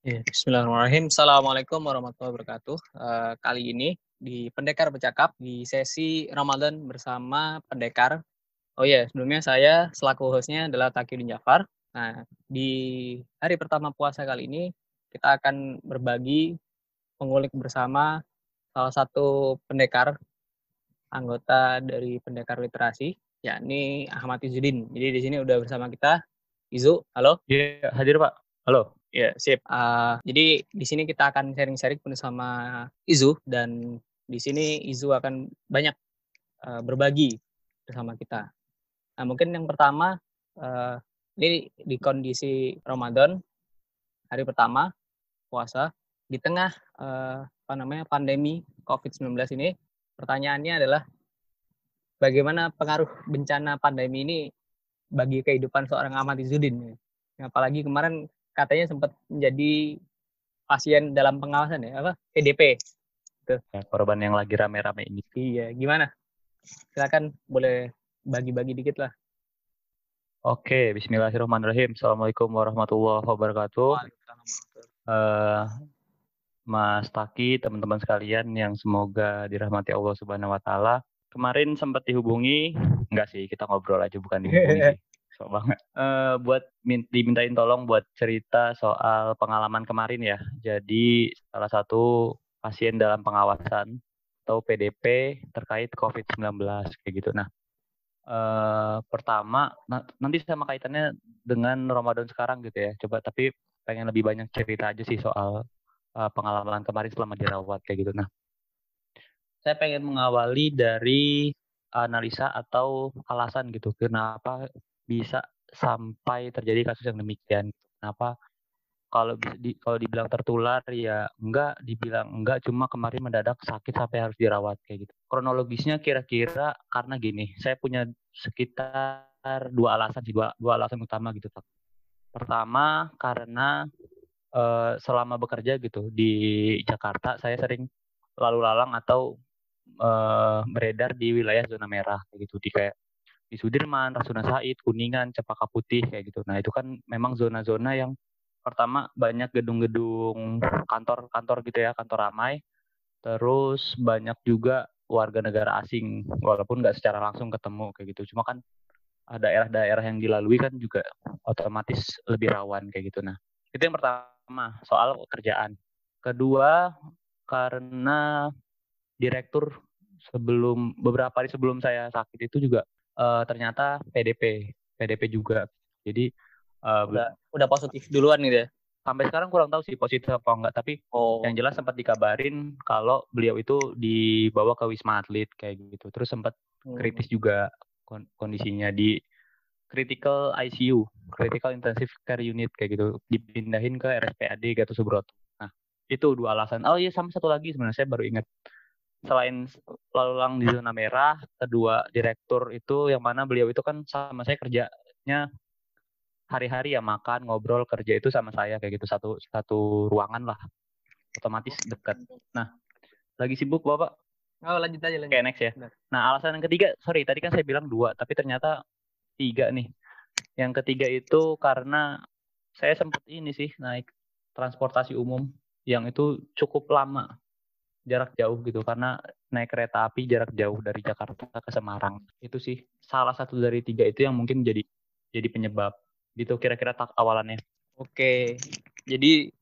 Ya, Bismillahirrahmanirrahim. Assalamualaikum warahmatullahi wabarakatuh. Uh, kali ini di Pendekar Bercakap di sesi Ramadan bersama Pendekar. Oh ya, sebelumnya saya selaku hostnya adalah Takiyuddin Jafar. Nah, di hari pertama puasa kali ini kita akan berbagi mengulik bersama salah satu pendekar anggota dari Pendekar Literasi, yakni Ahmad Izudin. Jadi di sini udah bersama kita Izu. Halo? Iya, yeah, hadir Pak. Halo. Ya, sip. Uh, jadi di sini kita akan sharing-sharing bersama Izu dan di sini Izu akan banyak uh, berbagi bersama kita. Nah, mungkin yang pertama uh, ini di kondisi Ramadan hari pertama puasa di tengah uh, apa namanya pandemi COVID-19 ini pertanyaannya adalah bagaimana pengaruh bencana pandemi ini bagi kehidupan seorang Ahmad Izudin apalagi kemarin katanya sempat menjadi pasien dalam pengawasan ya apa PDP gitu. ya, korban yang lagi rame-rame ini iya gimana silakan boleh bagi-bagi dikit lah Oke, Bismillahirrahmanirrahim. Assalamualaikum warahmatullahi wabarakatuh. Uh, Mas Taki, teman-teman sekalian yang semoga dirahmati Allah Subhanahu Wa Taala. Kemarin sempat dihubungi, enggak sih, kita ngobrol aja bukan dihubungi. so banget. Uh, buat dimintain tolong buat cerita soal pengalaman kemarin ya. Jadi salah satu pasien dalam pengawasan atau PDP terkait COVID-19 kayak gitu. Nah, uh, pertama na nanti sama kaitannya dengan Ramadan sekarang gitu ya. Coba tapi pengen lebih banyak cerita aja sih soal uh, pengalaman kemarin selama dirawat kayak gitu. Nah, saya pengen mengawali dari analisa atau alasan gitu kenapa bisa sampai terjadi kasus yang demikian. Kenapa? Kalau di, kalau dibilang tertular ya enggak, dibilang enggak, cuma kemarin mendadak sakit sampai harus dirawat kayak gitu. Kronologisnya kira-kira karena gini, saya punya sekitar dua alasan sih, dua, dua alasan utama gitu. Pertama karena uh, selama bekerja gitu di Jakarta saya sering lalu lalang atau uh, beredar di wilayah zona merah kayak gitu di kayak di Sudirman, Rasuna Said, Kuningan, Cempaka Putih kayak gitu. Nah itu kan memang zona-zona yang pertama banyak gedung-gedung kantor-kantor gitu ya, kantor ramai. Terus banyak juga warga negara asing, walaupun nggak secara langsung ketemu kayak gitu. Cuma kan daerah-daerah yang dilalui kan juga otomatis lebih rawan kayak gitu. Nah itu yang pertama soal kerjaan. Kedua karena direktur sebelum beberapa hari sebelum saya sakit itu juga uh, ternyata PDP, PDP juga. Jadi uh, udah udah positif duluan gitu ya. Sampai sekarang kurang tahu sih positif apa enggak, tapi oh. yang jelas sempat dikabarin kalau beliau itu dibawa ke Wisma Atlet kayak gitu. Terus sempat hmm. kritis juga kondisinya di critical ICU, critical intensive care unit kayak gitu, dipindahin ke RSPAD Gatot Subroto. Nah, itu dua alasan. Oh iya, sama satu lagi sebenarnya saya baru ingat selain lalu lalang di zona merah, kedua direktur itu yang mana beliau itu kan sama saya kerjanya hari-hari ya makan, ngobrol, kerja itu sama saya kayak gitu satu satu ruangan lah. Otomatis dekat. Nah, lagi sibuk Bapak? Oh, lanjut aja lanjut. Kayak next ya. Nah, alasan yang ketiga, sorry tadi kan saya bilang dua, tapi ternyata tiga nih. Yang ketiga itu karena saya sempat ini sih naik transportasi umum yang itu cukup lama jarak jauh gitu karena naik kereta api jarak jauh dari Jakarta ke Semarang itu sih salah satu dari tiga itu yang mungkin jadi jadi penyebab gitu kira-kira tak awalannya oke jadi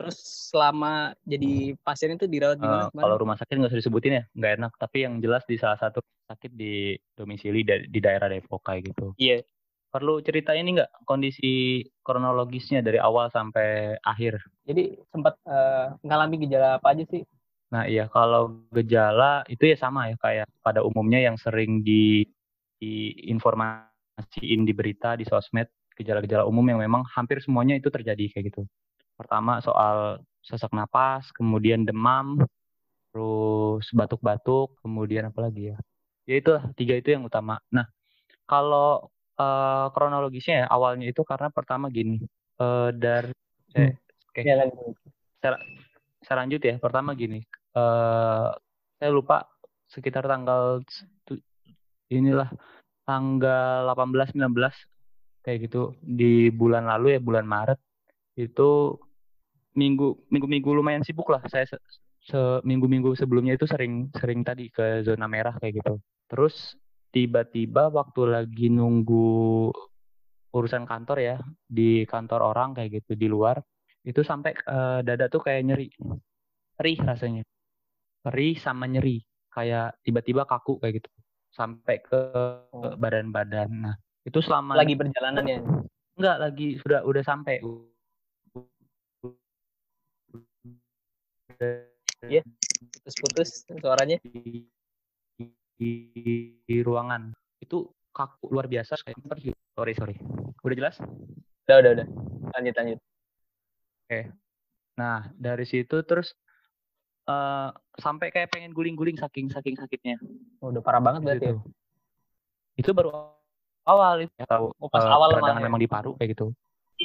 terus selama jadi pasien itu dirawat di mana? Uh, kalau rumah sakit nggak usah disebutin ya, nggak enak. Tapi yang jelas di salah satu sakit di domisili di daerah Depok kayak gitu. Iya. Perlu cerita ini nggak kondisi kronologisnya dari awal sampai akhir? Jadi sempat uh, ngalami gejala apa aja sih Nah, iya kalau gejala itu ya sama ya kayak pada umumnya yang sering di, di informasiin di berita di sosmed gejala-gejala umum yang memang hampir semuanya itu terjadi kayak gitu. Pertama soal sesak napas, kemudian demam, terus batuk-batuk, kemudian apa lagi ya? Ya itu tiga itu yang utama. Nah, kalau uh, kronologisnya ya awalnya itu karena pertama gini, uh, dari eh, hmm. okay. ya, lanjut. Saya, saya lanjut ya. Pertama gini, uh, saya lupa sekitar tanggal inilah tanggal 18 19 kayak gitu di bulan lalu ya bulan Maret itu minggu minggu-minggu lumayan sibuk lah. Saya se, seminggu-minggu sebelumnya itu sering sering tadi ke zona merah kayak gitu. Terus tiba-tiba waktu lagi nunggu urusan kantor ya di kantor orang kayak gitu di luar itu sampai uh, dada tuh kayak nyeri perih rasanya perih sama nyeri. Kayak tiba-tiba kaku kayak gitu. Sampai ke oh. badan-badan. Nah itu selama lagi perjalanan ya? Enggak lagi sudah udah sampai. Ya putus-putus suaranya. Di, di, di ruangan. Itu kaku luar biasa kayak sorry sorry. Udah jelas? Udah udah udah. Lanjut lanjut. Oke. Okay. nah dari situ terus uh, sampai kayak pengen guling-guling saking saking sakitnya. Oh, udah parah banget berarti itu. ya? Itu baru awal itu ya, tahu. Oh, pas uh, awal ya. memang di paru kayak gitu.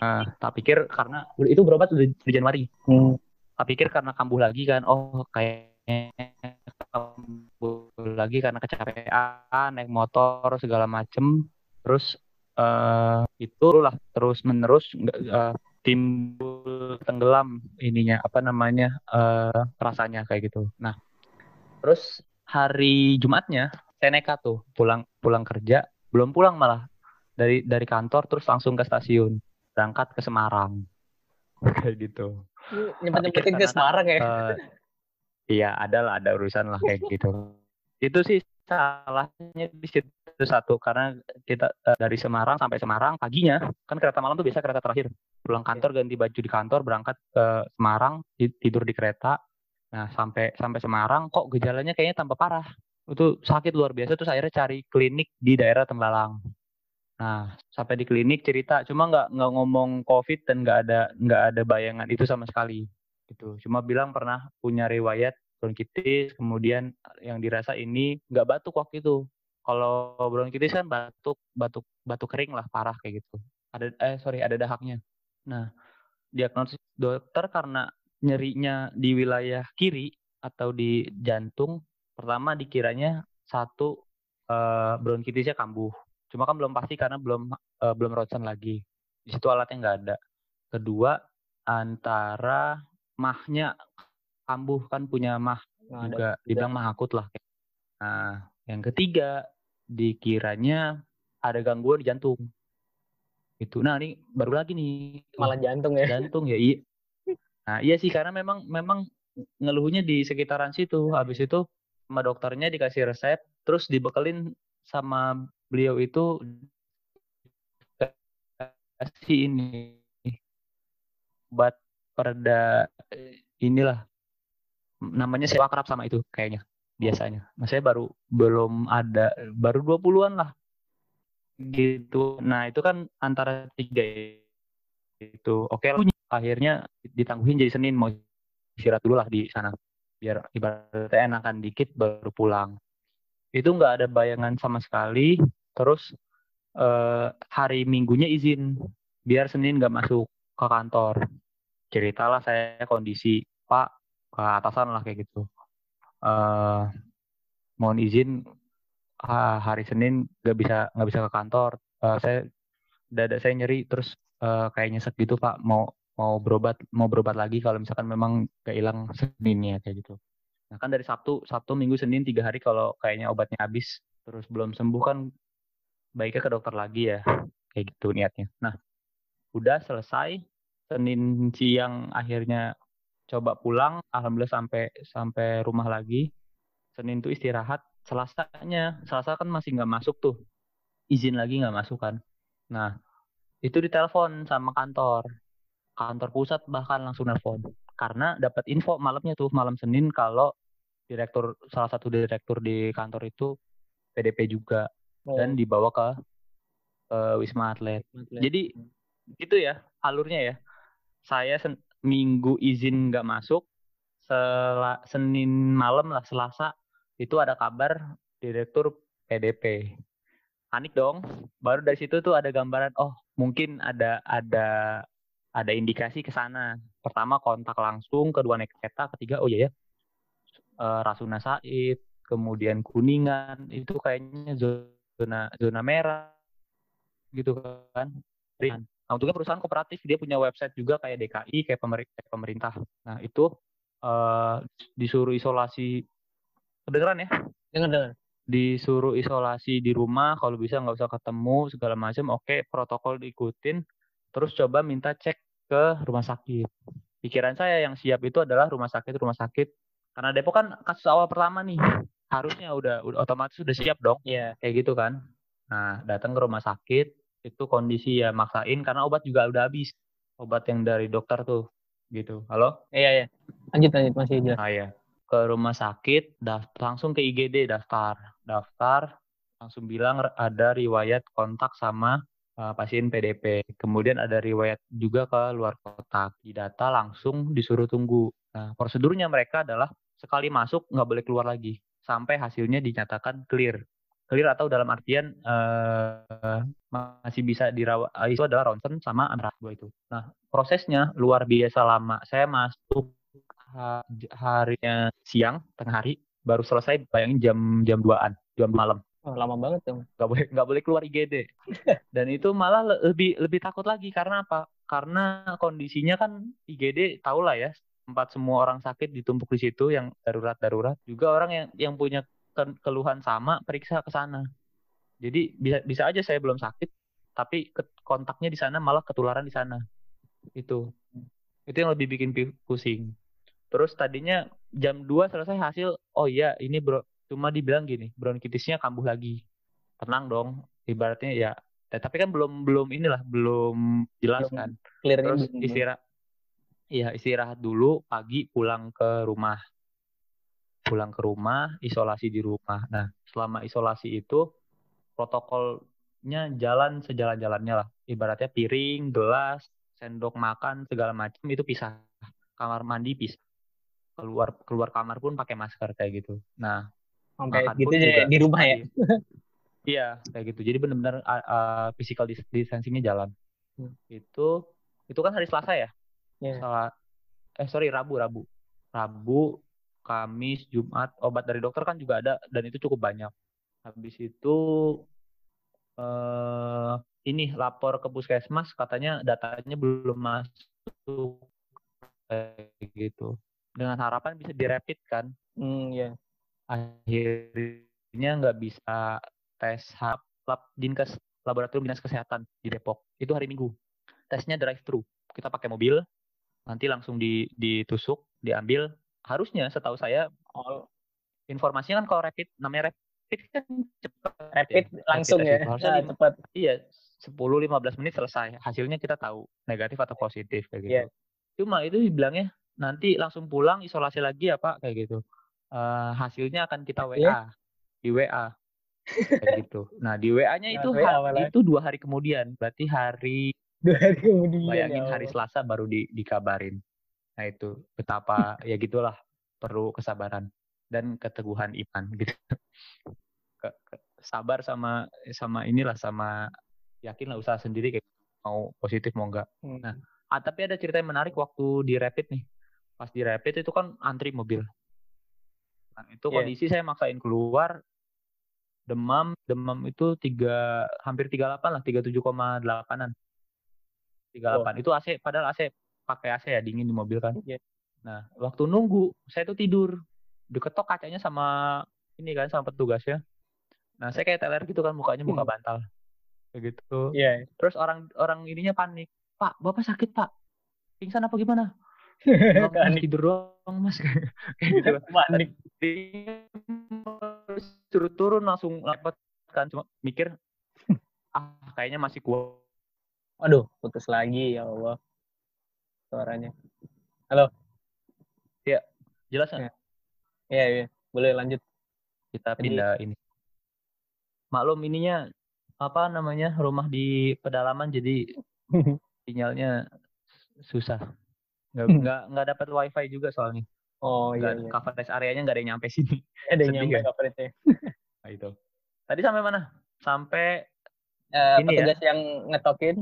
Nah tak pikir karena itu berobat udah di Januari? Hmm. tak pikir karena kambuh lagi kan. Oh kayaknya kambuh lagi karena kecapean naik motor segala macem. Terus uh, itu lah terus menerus uh, timbul tenggelam ininya apa namanya uh, rasanya kayak gitu. Nah, terus hari Jumatnya saya nekat tuh pulang pulang kerja, belum pulang malah dari dari kantor terus langsung ke stasiun berangkat ke Semarang kayak gitu. Nyempet-nyempetin ke Semarang ya? Uh, iya ada lah ada urusan lah kayak gitu. Itu sih salahnya di situ satu karena kita uh, dari Semarang sampai Semarang paginya kan kereta malam tuh biasa kereta terakhir. Pulang iya. kantor ganti baju di kantor berangkat ke Semarang tidur di kereta. Nah sampai sampai Semarang kok gejalanya kayaknya tambah parah. Itu sakit luar biasa terus akhirnya cari klinik di daerah Tembalang nah sampai di klinik cerita cuma nggak nggak ngomong COVID dan nggak ada nggak ada bayangan itu sama sekali gitu. Cuma bilang pernah punya riwayat bronkitis kemudian yang dirasa ini nggak batuk waktu itu kalau bronkitis kan batuk batuk batuk kering lah parah kayak gitu. Ada eh sorry ada dahaknya. Nah diagnosis dokter karena nyerinya di wilayah kiri atau di jantung pertama dikiranya satu uh, bronkitisnya kambuh. Cuma kan belum pasti karena belum uh, belum ronsen lagi. Di situ alatnya nggak ada. Kedua antara mahnya kambuh kan punya mah nah, juga ada. dibilang mah akut lah. Nah, yang ketiga dikiranya ada gangguan di jantung. Itu. Nah, ini baru lagi nih. Malah jantung ya. Jantung ya, iya. Nah, iya sih karena memang memang ngeluhnya di sekitaran situ. Habis itu sama dokternya dikasih resep, terus dibekelin sama beliau itu kasih ini obat pereda inilah namanya saya akrab sama itu kayaknya biasanya. Mas saya baru belum ada baru 20-an lah. Gitu. Nah, itu kan antara tiga itu. Oke lah. Akhirnya ditangguhin jadi Senin mau istirahat dulu lah di sana. Biar ibaratnya enakan dikit baru pulang. Itu nggak ada bayangan sama sekali. Terus eh, hari Minggunya izin biar Senin nggak masuk ke kantor. Ceritalah saya kondisi Pak ke atasan lah kayak gitu uh, mohon izin uh, hari Senin nggak bisa nggak bisa ke kantor. Uh, saya dada saya nyeri terus uh, kayak nyesek gitu pak. Mau mau berobat mau berobat lagi kalau misalkan memang kehilang Seninnya kayak gitu. Nah kan dari Sabtu Sabtu Minggu Senin tiga hari kalau kayaknya obatnya habis terus belum sembuh kan baiknya ke dokter lagi ya kayak gitu niatnya. Nah udah selesai Senin siang akhirnya coba pulang alhamdulillah sampai sampai rumah lagi Senin tuh istirahat Selasanya Selasa kan masih nggak masuk tuh izin lagi nggak masuk kan nah itu ditelepon sama kantor kantor pusat bahkan langsung nelfon karena dapat info malamnya tuh malam Senin kalau direktur salah satu direktur di kantor itu PDP juga oh. dan dibawa ke uh, Wisma Atlet. Atlet. Jadi gitu ya alurnya ya. Saya minggu izin nggak masuk sel Senin malam lah Selasa itu ada kabar direktur PDP panik dong baru dari situ tuh ada gambaran oh mungkin ada ada ada indikasi ke sana. Pertama kontak langsung kedua naik kereta ketiga oh iya ya e, Rasuna Said kemudian Kuningan itu kayaknya zona zona merah gitu kan Nah, untungnya perusahaan kooperatif dia punya website juga kayak DKI kayak pemerintah. pemerintah. Nah, itu uh, disuruh isolasi kedengeran ya? Dengar dengar. Disuruh isolasi di rumah kalau bisa nggak usah ketemu segala macam. Oke, protokol diikutin. Terus coba minta cek ke rumah sakit. Pikiran saya yang siap itu adalah rumah sakit rumah sakit. Karena Depok kan kasus awal pertama nih. Harusnya udah udah otomatis sudah siap dong. Iya. Kayak gitu kan. Nah, datang ke rumah sakit, itu kondisi ya maksain karena obat juga udah habis. Obat yang dari dokter tuh gitu. Halo? Iya iya. Lanjut lanjut masih jelas. Ah ya ke rumah sakit daftar langsung ke IGD daftar. Daftar langsung bilang ada riwayat kontak sama uh, pasien PDP kemudian ada riwayat juga ke luar kota. Di data langsung disuruh tunggu. Nah prosedurnya mereka adalah sekali masuk nggak boleh keluar lagi. Sampai hasilnya dinyatakan clear clear atau dalam artian uh, masih bisa dirawat eh, itu adalah ronsen sama antara dua itu. Nah prosesnya luar biasa lama. Saya masuk harinya siang tengah hari baru selesai bayangin jam jam 2an jam malam. Oh, lama banget dong. Gak boleh nggak boleh keluar IGD. Dan itu malah lebih lebih takut lagi karena apa? Karena kondisinya kan IGD tau lah ya tempat semua orang sakit ditumpuk di situ yang darurat darurat juga orang yang yang punya keluhan sama periksa ke sana. Jadi bisa bisa aja saya belum sakit tapi kontaknya di sana malah ketularan di sana. Itu. Itu yang lebih bikin pusing. Terus tadinya jam 2 selesai hasil, oh iya ini bro, cuma dibilang gini, bronkitisnya kambuh lagi. Tenang dong, ibaratnya ya tapi kan belum belum inilah belum jelas belum kan terus istirahat iya istirahat dulu pagi pulang ke rumah pulang ke rumah, isolasi di rumah. Nah, selama isolasi itu protokolnya jalan sejalan-jalannya lah. Ibaratnya piring, gelas, sendok makan segala macam itu pisah. Kamar mandi pisah. Keluar keluar kamar pun pakai masker kayak gitu. Nah, sampai gitu juga di rumah ya. iya, kayak gitu. Jadi benar-benar uh, uh, physical distancingnya jalan. Hmm. Itu itu kan hari Selasa ya? Yeah. Salah eh sorry Rabu Rabu. Rabu Kamis, Jumat, obat dari dokter kan juga ada dan itu cukup banyak. Habis itu eh, ini lapor ke puskesmas katanya datanya belum masuk kayak gitu. Dengan harapan bisa direpit kan. Hmm, ya. Yeah. Akhirnya nggak bisa tes hap lab dinkes laboratorium dinas kesehatan di Depok. Itu hari Minggu. Tesnya drive thru. Kita pakai mobil, nanti langsung ditusuk, diambil, harusnya setahu saya all. informasinya kan kalau rapid namanya rapid kan cepat rapid ya. langsung rapid ya. harusnya nah, cepat. Iya 10 15 menit selesai. Hasilnya kita tahu negatif atau positif kayak gitu. Yeah. cuma itu dibilangnya nanti langsung pulang isolasi lagi ya Pak kayak gitu. Uh, hasilnya akan kita WA yeah. di WA kayak gitu. Nah di WA-nya nah, itu WA hari, itu dua hari kemudian. Berarti hari dua hari kemudian bayangin ya hari Selasa baru di, dikabarin Nah itu betapa ya gitulah perlu kesabaran dan keteguhan iman gitu. Ke, ke, sabar sama sama inilah sama yakin lah usaha sendiri kayak mau positif mau enggak. Hmm. Nah, ah, tapi ada cerita yang menarik waktu di rapid nih. Pas di rapid itu kan antri mobil. Nah, itu yeah. kondisi saya maksain keluar demam demam itu tiga hampir tiga delapan lah tiga tujuh koma delapanan tiga delapan itu AC padahal AC pakai AC ya dingin di mobil kan. Yeah. Nah, waktu nunggu saya tuh tidur diketok kacanya sama ini kan sama petugasnya. Nah, saya kayak teler gitu kan mukanya muka hmm. bantal. Kayak gitu. Iya. Yeah. Terus orang orang ininya panik. Pak, Bapak sakit, Pak. Pingsan apa gimana? Bang, tidur doang, Mas. kayak gitu. Panik. Suruh turun langsung lepot kan cuma mikir ah kayaknya masih kuat. Aduh, putus lagi ya Allah suaranya. Halo. Ya, jelas kan? Iya, iya. Boleh lanjut. Kita pindah ini. Maklum ininya apa namanya rumah di pedalaman jadi sinyalnya susah. Nggak nggak nggak dapat wifi juga soalnya. Oh iya, iya. Coverage areanya nggak ada yang nyampe sini. Ada yang nyampe kan? coverage-nya. nah, itu. Tadi sampai mana? Sampai uh, ini petugas ya? yang ngetokin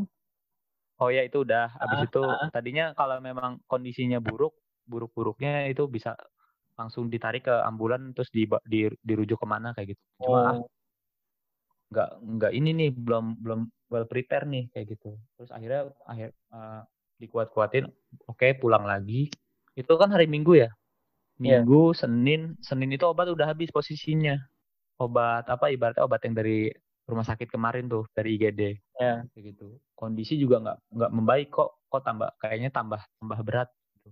Oh ya itu udah. Habis uh, itu uh. tadinya kalau memang kondisinya buruk, buruk-buruknya itu bisa langsung ditarik ke ambulan terus di, di dirujuk ke mana kayak gitu. Cuma oh. nggak nggak ini nih belum belum well prepare nih kayak gitu terus akhirnya akhir uh, dikuat-kuatin oke okay, pulang lagi itu kan hari minggu ya iya. minggu yeah. senin senin itu obat udah habis posisinya obat apa ibaratnya obat yang dari rumah sakit kemarin tuh dari IGD yeah. kayak gitu kondisi juga nggak nggak membaik kok kok tambah kayaknya tambah tambah berat gitu.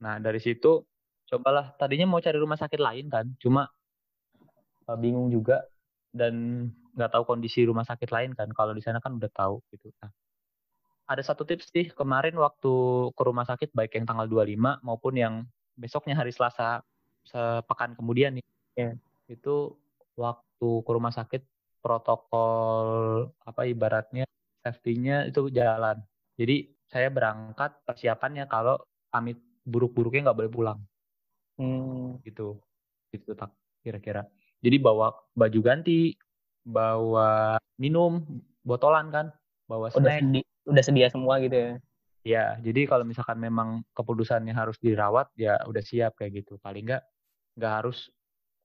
nah dari situ cobalah tadinya mau cari rumah sakit lain kan cuma uh, bingung juga dan nggak tahu kondisi rumah sakit lain kan kalau di sana kan udah tahu gitu nah ada satu tips sih kemarin waktu ke rumah sakit baik yang tanggal 25 maupun yang besoknya hari Selasa sepekan kemudian nih yeah. itu waktu ke rumah sakit protokol apa ibaratnya safety-nya itu jalan. Jadi saya berangkat persiapannya kalau amit buruk-buruknya nggak boleh pulang. Hmm. gitu. Gitu tak kira-kira. Jadi bawa baju ganti bawa minum botolan kan bawa snack. udah, sedi udah sedia semua gitu ya? Ya jadi kalau misalkan memang keputusannya harus dirawat ya udah siap kayak gitu. Paling nggak nggak harus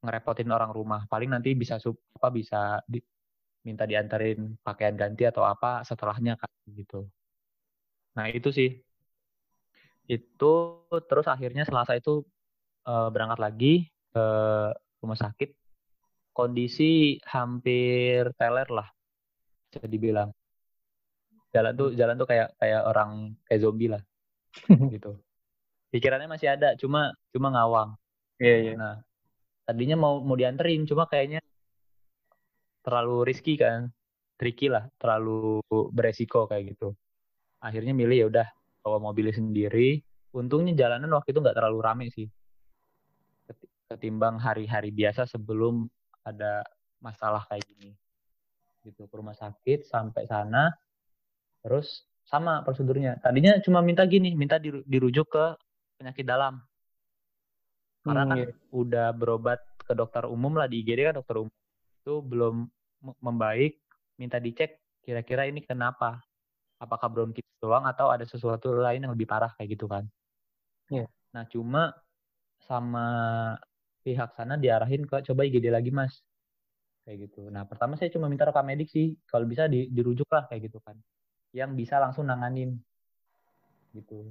ngerepotin orang rumah. Paling nanti bisa sub apa bisa di, minta diantarin pakaian ganti atau apa setelahnya kan gitu. Nah itu sih. Itu terus akhirnya selasa itu uh, berangkat lagi ke rumah sakit. Kondisi hampir teler lah bisa dibilang. Jalan tuh jalan tuh kayak kayak orang kayak zombie lah gitu. Pikirannya masih ada cuma cuma ngawang. Iya yeah, iya. Yeah. nah tadinya mau mau dianterin cuma kayaknya terlalu risky kan. Tricky lah terlalu beresiko kayak gitu. Akhirnya milih ya udah bawa mobilnya sendiri. Untungnya jalanan waktu itu nggak terlalu rame sih. Ketimbang hari-hari biasa sebelum ada masalah kayak gini. Gitu ke rumah sakit sampai sana terus sama prosedurnya. Tadinya cuma minta gini minta dirujuk ke penyakit dalam karena hmm, kan iya. udah berobat ke dokter umum lah di IGD kan dokter umum. Itu belum membaik minta dicek kira-kira ini kenapa? Apakah bronkitis doang atau ada sesuatu lain yang lebih parah kayak gitu kan? Yeah. nah cuma sama pihak sana diarahin ke coba IGD lagi mas. Kayak gitu. Nah pertama saya cuma minta rekam medik sih. Kalau bisa di, dirujuk lah kayak gitu kan. Yang bisa langsung nanganin. Gitu.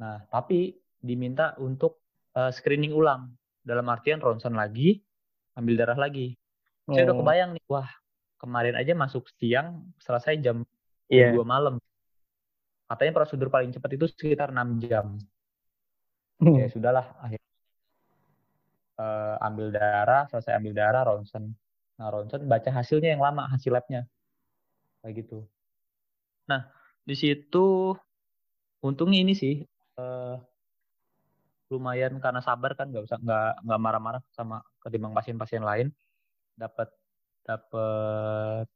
Nah tapi diminta untuk uh, screening ulang dalam artian ronsen lagi ambil darah lagi oh. saya udah oh. kebayang nih wah kemarin aja masuk siang selesai jam yeah. 2 malam katanya prosedur paling cepat itu sekitar 6 jam hmm. ya sudahlah akhirnya uh, ambil darah, selesai ambil darah, ronsen. Nah, ronsen baca hasilnya yang lama, hasil labnya. Kayak gitu. Nah, di situ untungnya ini sih uh, lumayan karena sabar kan nggak usah nggak nggak marah-marah sama ketimbang pasien-pasien lain dapat dapat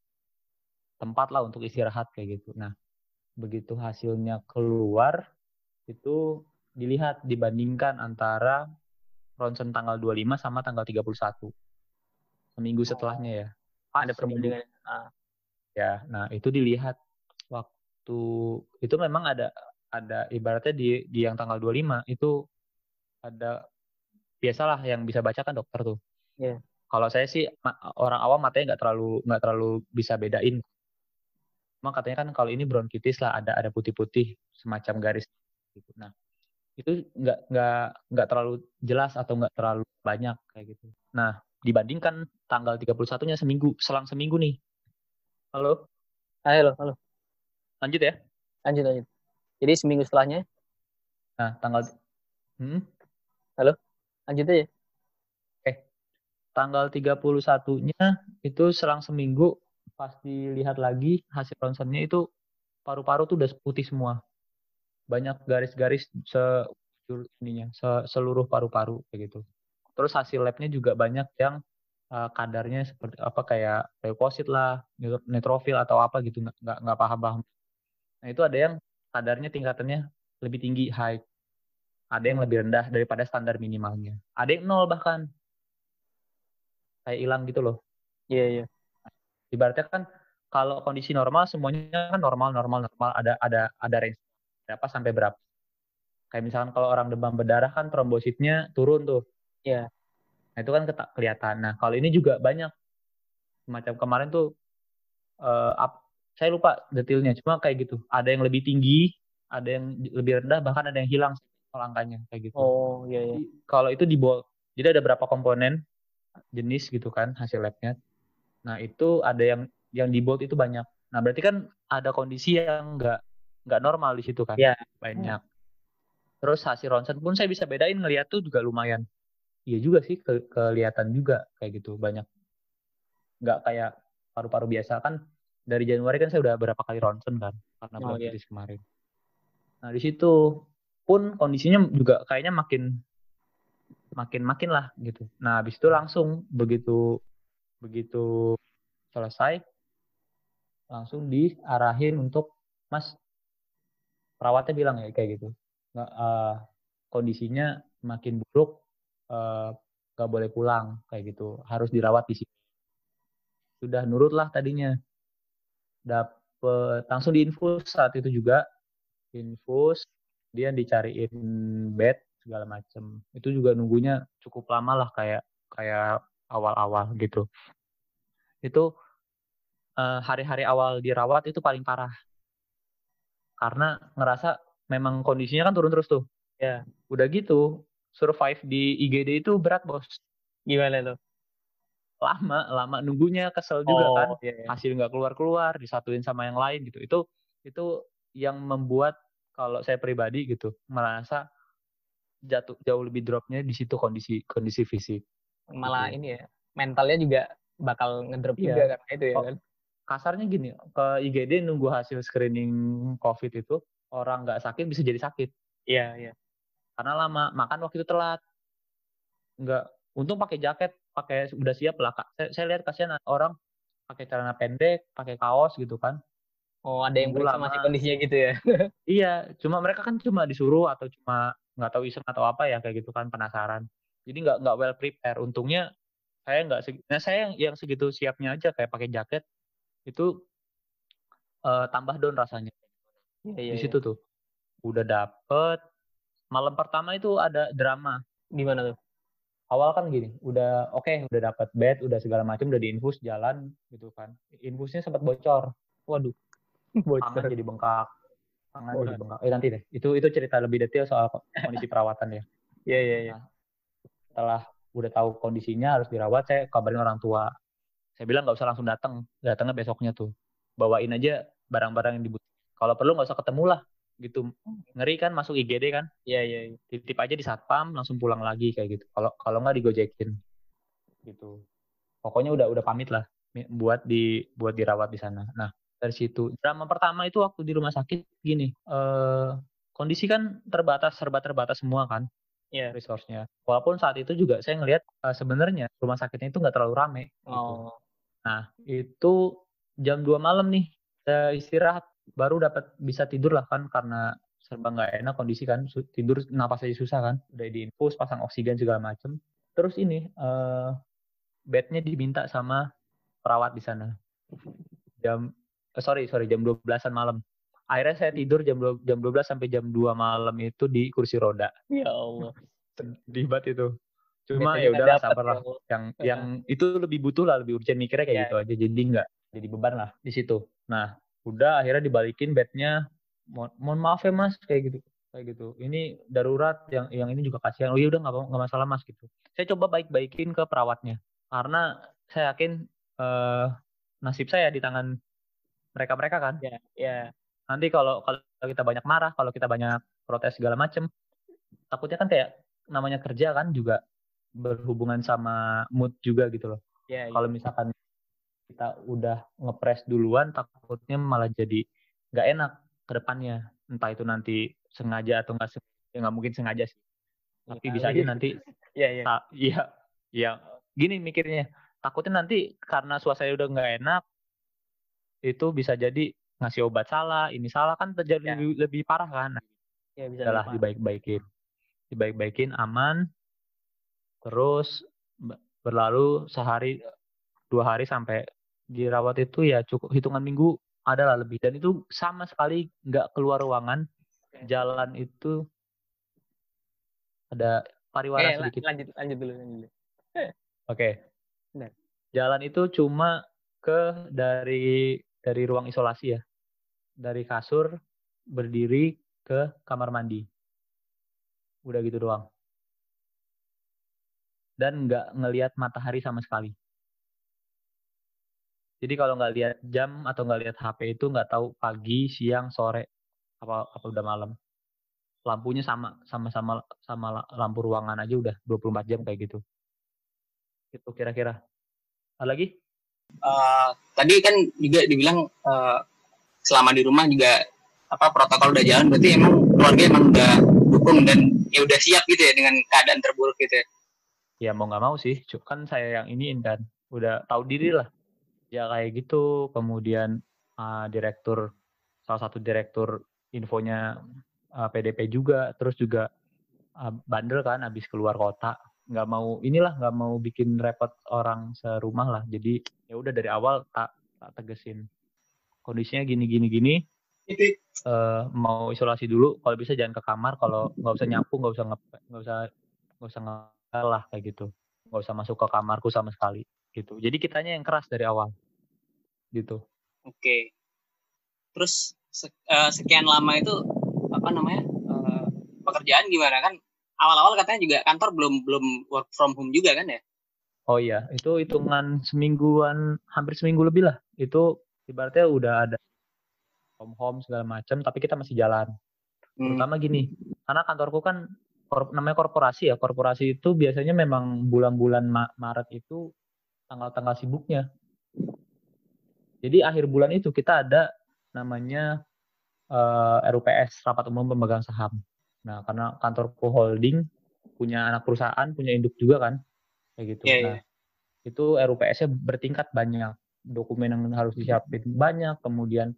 tempat lah untuk istirahat kayak gitu. Nah, begitu hasilnya keluar itu dilihat dibandingkan antara ronsen tanggal 25 sama tanggal 31. Seminggu setelahnya ya. Ah, ada perbandingan. Ah. Ya, nah itu dilihat waktu itu memang ada ada ibaratnya di di yang tanggal 25 itu ada biasalah yang bisa baca kan dokter tuh. Yeah. Kalau saya sih orang awam matanya nggak terlalu nggak terlalu bisa bedain. Emang katanya kan kalau ini bronkitis lah ada ada putih-putih semacam garis gitu. Nah, itu nggak nggak nggak terlalu jelas atau nggak terlalu banyak kayak gitu. Nah, dibandingkan tanggal 31-nya seminggu, selang seminggu nih. Halo? Halo, halo. Lanjut ya? Lanjut, lanjut. Jadi seminggu setelahnya? Nah, tanggal hmm? Halo? Lanjut aja. Eh, tanggal 31-nya itu selang seminggu pas dilihat lagi hasil ronsennya itu paru-paru tuh udah putih semua banyak garis-garis se se seluruh paru-paru kayak gitu. Terus hasil labnya juga banyak yang uh, kadarnya seperti apa kayak leukosit lah, neutrofil atau apa gitu nggak nggak nggak paham-paham. Nah itu ada yang kadarnya tingkatannya lebih tinggi high, ada yang lebih rendah daripada standar minimalnya, ada yang nol bahkan kayak hilang gitu loh. Iya yeah, iya. Yeah. Ibaratnya kan kalau kondisi normal semuanya kan normal normal normal ada ada ada range berapa sampai berapa. Kayak misalkan kalau orang demam berdarah kan trombositnya turun tuh. Iya. Nah, itu kan kelihatan. Nah, kalau ini juga banyak Semacam kemarin tuh uh, up, saya lupa detailnya, cuma kayak gitu. Ada yang lebih tinggi, ada yang lebih rendah, bahkan ada yang hilang angkanya kayak gitu. Oh iya iya. Kalau itu di bold, jadi ada berapa komponen jenis gitu kan hasil labnya. Nah itu ada yang yang di bold itu banyak. Nah berarti kan ada kondisi yang nggak nggak normal di situ kan? Iya. Banyak. Terus hasil ronsen pun saya bisa bedain ngeliat tuh juga lumayan. Iya juga sih ke kelihatan juga kayak gitu banyak. Nggak kayak paru-paru biasa kan dari Januari kan saya udah berapa kali ronsen kan karena oh, bulan iya. kemarin. Nah di situ pun kondisinya juga kayaknya makin makin makin lah gitu. Nah habis itu langsung begitu begitu selesai langsung diarahin untuk Mas perawatnya bilang ya kayak gitu. Nggak uh, kondisinya makin buruk uh, nggak boleh pulang kayak gitu. Harus dirawat di sini. Sudah nurut lah tadinya. Dapet langsung diinfus saat itu juga. Infus dia dicariin bed segala macem itu juga nunggunya cukup lama lah kayak kayak awal-awal gitu itu eh, hari-hari uh, awal dirawat itu paling parah karena ngerasa memang kondisinya kan turun terus tuh. Ya. Udah gitu, survive di IGD itu berat, Bos. Gimana tuh? Lama, lama nunggunya kesel juga oh, kan. Iya, iya. Hasil nggak keluar-keluar, disatuin sama yang lain gitu. Itu itu yang membuat kalau saya pribadi gitu merasa jatuh jauh lebih dropnya di situ kondisi kondisi fisik. Malah gitu. ini ya, mentalnya juga bakal ngedrop iya. juga karena itu ya oh, kan. Kasarnya gini, ke IGD nunggu hasil screening COVID itu orang nggak sakit bisa jadi sakit. Iya, iya. Karena lama, makan waktu itu telat. Nggak, untung pakai jaket, pakai udah siap lah. Saya, saya lihat kasihan orang pakai celana pendek, pakai kaos gitu kan. Oh, ada yang periksa masih kondisinya gitu ya? iya, cuma mereka kan cuma disuruh atau cuma nggak tahu iseng atau apa ya kayak gitu kan penasaran. Jadi nggak nggak well prepare. Untungnya saya nggak, nah saya yang, yang segitu siapnya aja kayak pakai jaket itu uh, tambah down rasanya. Iya, iya, di situ iya. tuh udah dapet malam pertama itu ada drama gimana tuh awal kan gini udah oke okay, udah dapet bed udah segala macam udah diinfus jalan gitu kan infusnya sempat bocor waduh tangan jadi bengkak. Tangan oh, jadi bengkak. Eh nanti deh. Itu itu cerita lebih detail soal kondisi perawatan ya iya iya iya. Nah, setelah udah tahu kondisinya harus dirawat saya kabarin orang tua. Saya bilang nggak usah langsung datang datangnya besoknya tuh. Bawain aja barang-barang yang dibutuhkan kalau perlu nggak usah ketemu lah gitu. Ngeri kan masuk IGD kan? Iya iya ya. titip aja di satpam langsung pulang lagi kayak gitu. Kalau kalau nggak digojekin. Gitu. Pokoknya udah udah pamit lah buat di buat dirawat di sana. Nah dari situ drama pertama itu waktu di rumah sakit gini eh, kondisi kan terbatas serba terbatas semua kan yeah. resource-nya walaupun saat itu juga saya ngelihat uh, sebenarnya rumah sakitnya itu nggak terlalu rame gitu. oh. nah itu jam 2 malam nih saya istirahat baru dapat bisa tidur lah kan karena serba nggak enak kondisi kan tidur napas aja susah kan udah diinfus pasang oksigen segala macem terus ini uh, bednya diminta sama perawat di sana jam eh, sorry sorry jam 12-an malam. Akhirnya saya tidur jam 2, jam 12 sampai jam 2 malam itu di kursi roda. Ya Allah. Sedih banget itu. Cuma ya udahlah sabar lah ya. yang yang itu lebih butuh lah lebih urgent. Mikirnya kayak ya. gitu aja jadi nggak jadi beban lah di situ. Nah udah akhirnya dibalikin bednya. Mohon, mohon maaf ya mas kayak gitu kayak gitu. Ini darurat yang yang ini juga kasihan. Oh iya udah nggak masalah mas gitu. Saya coba baik-baikin ke perawatnya. Karena saya yakin eh, nasib saya di tangan mereka mereka kan. Ya ya nanti kalau kalau kita banyak marah kalau kita banyak protes segala macem takutnya kan kayak namanya kerja kan juga berhubungan sama mood juga gitu loh. Ya, kalau misalkan kita udah ngepres duluan takutnya malah jadi nggak enak ke depannya. Entah itu nanti sengaja atau nggak ya nggak mungkin sengaja sih. Tapi ya, bisa aja nanti iya iya. iya ya gini mikirnya takutnya nanti karena suasana udah nggak enak itu bisa jadi ngasih obat salah ini salah kan terjadi ya. lebih, lebih parah kan? Ya, bisa adalah dibaik-baikin. Dibaik-baikin aman. Terus berlalu sehari dua hari sampai dirawat itu ya cukup hitungan minggu adalah lebih. Dan itu sama sekali nggak keluar ruangan. Jalan itu ada pariwara eh, sedikit. lanjut lanjut dulu lanjut oke. Okay. jalan itu cuma ke dari dari ruang isolasi ya. Dari kasur berdiri ke kamar mandi. Udah gitu doang. Dan nggak ngelihat matahari sama sekali. Jadi kalau nggak lihat jam atau nggak lihat HP itu nggak tahu pagi, siang, sore, apa apa udah malam. Lampunya sama sama sama sama lampu ruangan aja udah 24 jam kayak gitu. Itu kira-kira. Ada lagi? Uh, tadi kan juga dibilang uh, selama di rumah juga apa protokol udah jalan berarti emang keluarga emang udah dukung dan ya udah siap gitu ya dengan keadaan terburuk gitu ya. Ya mau nggak mau sih, kan saya yang iniin kan, udah tahu diri lah. Ya kayak gitu, kemudian, uh, direktur salah satu direktur infonya, uh, PDP juga, terus juga, uh, bandel kan habis keluar kota, nggak mau inilah, nggak mau bikin repot orang serumah lah. Jadi, ya udah dari awal tak tak tegesin, kondisinya gini gini gini, uh, mau isolasi dulu, kalau bisa jangan ke kamar, kalau nggak usah nyapu, nggak usah nggak usah nggak usah ngepel lah, kayak gitu. Nggak usah masuk ke kamarku sama sekali gitu. Jadi kitanya yang keras dari awal. Gitu. Oke. Terus uh, sekian lama itu apa namanya? Uh, pekerjaan gimana kan? Awal-awal katanya juga kantor belum belum work from home juga kan ya? Oh iya, itu hitungan semingguan, hampir seminggu lebih lah. Itu ibaratnya udah ada home home segala macam, tapi kita masih jalan. Hmm. Terutama gini, karena kantorku kan namanya korporasi ya. Korporasi itu biasanya memang bulan-bulan Maret itu tanggal-tanggal sibuknya. Jadi akhir bulan itu kita ada namanya uh, eh, RUPS rapat umum pemegang saham. Nah karena kantorku holding punya anak perusahaan punya induk juga kan kayak gitu. Yeah, nah yeah. itu RUPS-nya bertingkat banyak dokumen yang harus disiapin banyak kemudian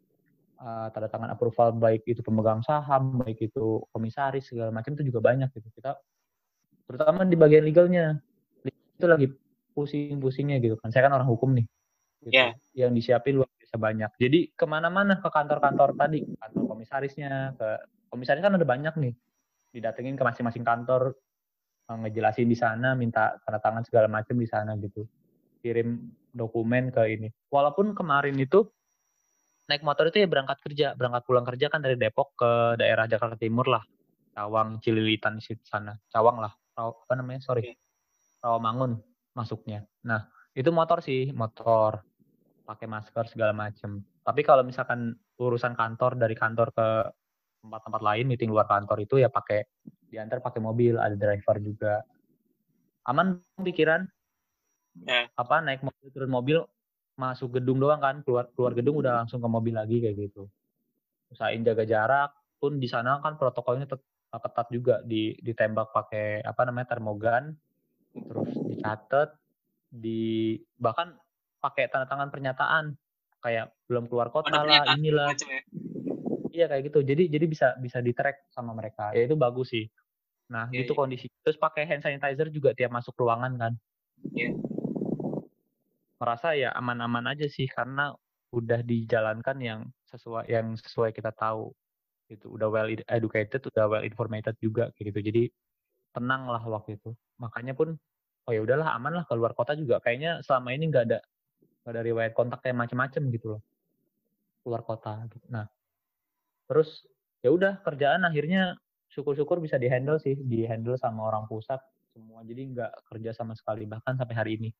uh, tanda tangan approval baik itu pemegang saham baik itu komisaris segala macam itu juga banyak gitu kita terutama di bagian legalnya itu lagi pusing-pusingnya gitu kan. Saya kan orang hukum nih. Gitu. Yeah. Yang disiapin luar biasa banyak. Jadi ke mana-mana ke kantor-kantor tadi, kantor komisarisnya, ke komisaris kan ada banyak nih. Didatengin ke masing-masing kantor, ngejelasin di sana, minta tanda tangan segala macam di sana gitu. Kirim dokumen ke ini. Walaupun kemarin itu naik motor itu ya berangkat kerja, berangkat pulang kerja kan dari Depok ke daerah Jakarta Timur lah. Cawang, Cililitan di sana. Cawang lah. Apa namanya? Sorry. Rawamangun masuknya. Nah, itu motor sih, motor pakai masker segala macem. Tapi kalau misalkan urusan kantor dari kantor ke tempat-tempat lain, meeting luar kantor itu ya pakai diantar pakai mobil, ada driver juga. Aman pikiran? Yeah. Apa naik mobil turun mobil masuk gedung doang kan, keluar keluar gedung udah langsung ke mobil lagi kayak gitu. Usahain jaga jarak, pun di sana kan protokolnya tetap ketat juga di ditembak pakai apa namanya termogan terus dicatat di bahkan pakai tanda tangan pernyataan kayak belum keluar kota lah inilah ya? Iya kayak gitu. Jadi jadi bisa bisa di track sama mereka. Ya itu bagus sih. Nah yeah, itu yeah. kondisi. Terus pakai hand sanitizer juga tiap masuk ruangan kan? Yeah. merasa ya aman-aman aja sih karena udah dijalankan yang sesuai yang sesuai kita tahu. Itu udah well educated udah well informated juga kayak gitu. Jadi tenang lah waktu itu. Makanya pun oh ya udahlah aman lah keluar kota juga. Kayaknya selama ini nggak ada nggak ada riwayat kontak kayak macam-macam gitu loh. Keluar kota gitu. nah terus ya udah kerjaan akhirnya syukur-syukur bisa dihandle sih dihandle sama orang pusat semua jadi nggak kerja sama sekali bahkan sampai hari ini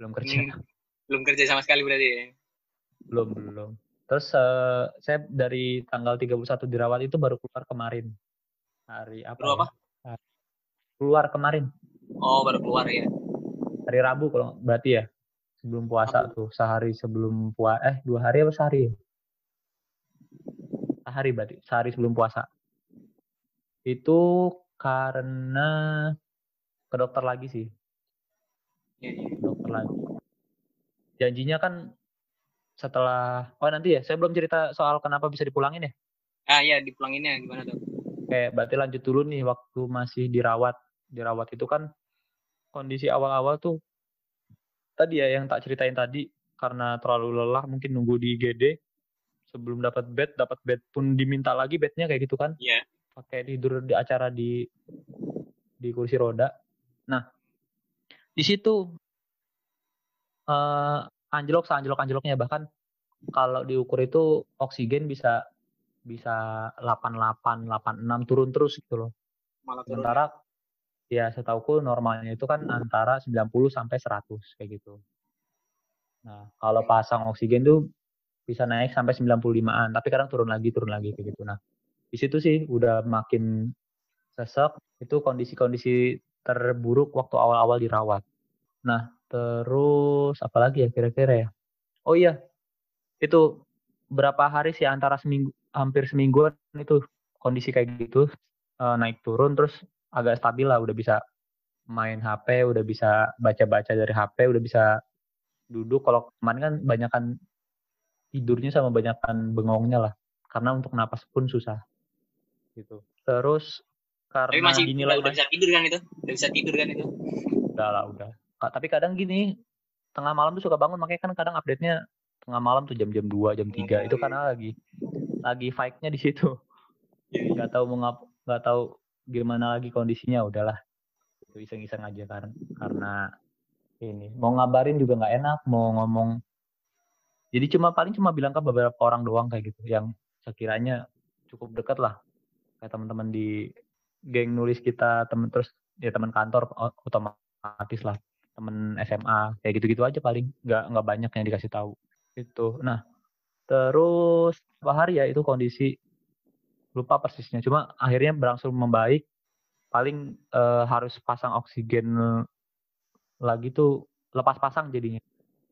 belum kerja hmm, belum kerja sama sekali berarti ya belum belum terus uh, saya dari tanggal 31 dirawat itu baru keluar kemarin hari apa, ya? apa? keluar kemarin Oh, baru keluar ya. Hari Rabu kalau berarti ya. Sebelum puasa Rabu. tuh, sehari sebelum puasa eh dua hari apa sehari? Sehari berarti, sehari sebelum puasa. Itu karena ke dokter lagi sih. Ya, ya. Dokter lagi. Janjinya kan setelah oh nanti ya, saya belum cerita soal kenapa bisa dipulangin ya. Ah iya, dipulanginnya gimana tuh? Oke, berarti lanjut dulu nih waktu masih dirawat. Dirawat itu kan kondisi awal-awal tuh tadi ya yang tak ceritain tadi karena terlalu lelah mungkin nunggu di IGD sebelum dapat bed dapat bed pun diminta lagi bednya kayak gitu kan yeah. pakai tidur di acara di di kursi roda nah di situ uh, anjlok seanjlok-anjloknya bahkan kalau diukur itu oksigen bisa bisa 88, 86 turun terus gitu loh. Malah turun. Sementara ya setauku normalnya itu kan antara 90 sampai 100 kayak gitu. Nah, kalau pasang oksigen tuh bisa naik sampai 95-an, tapi kadang turun lagi, turun lagi kayak gitu. Nah, di situ sih udah makin sesek, itu kondisi-kondisi terburuk waktu awal-awal dirawat. Nah, terus apa lagi ya kira-kira ya? Oh iya, itu berapa hari sih antara seminggu hampir semingguan itu kondisi kayak gitu uh, naik turun terus agak stabil lah udah bisa main HP udah bisa baca-baca dari HP udah bisa duduk kalau kemarin kan banyakan tidurnya sama banyakan bengongnya lah. Karena untuk napas pun susah. Gitu. Terus karena tapi masih gini lah udah bisa tidur kan itu? Udah bisa tidur kan itu? Udah lah udah. Tapi kadang gini tengah malam tuh suka bangun. Makanya kan kadang update nya tengah malam tuh jam-jam 2, jam 3 itu karena lagi lagi fight-nya di situ. Iya, iya. Gak tahu mau ngap nggak tahu gimana lagi kondisinya. Udahlah. Itu iseng-iseng aja kan karena ini. Mau ngabarin juga nggak enak, mau ngomong jadi cuma paling cuma bilang ke beberapa orang doang kayak gitu yang sekiranya cukup dekat lah kayak teman-teman di geng nulis kita temen terus ya teman kantor otomatis lah temen SMA kayak gitu-gitu aja paling nggak nggak banyak yang dikasih tahu itu. Nah, terus apa hari ya itu kondisi lupa persisnya. Cuma akhirnya berangsur membaik. Paling uh, harus pasang oksigen lagi tuh lepas pasang jadinya.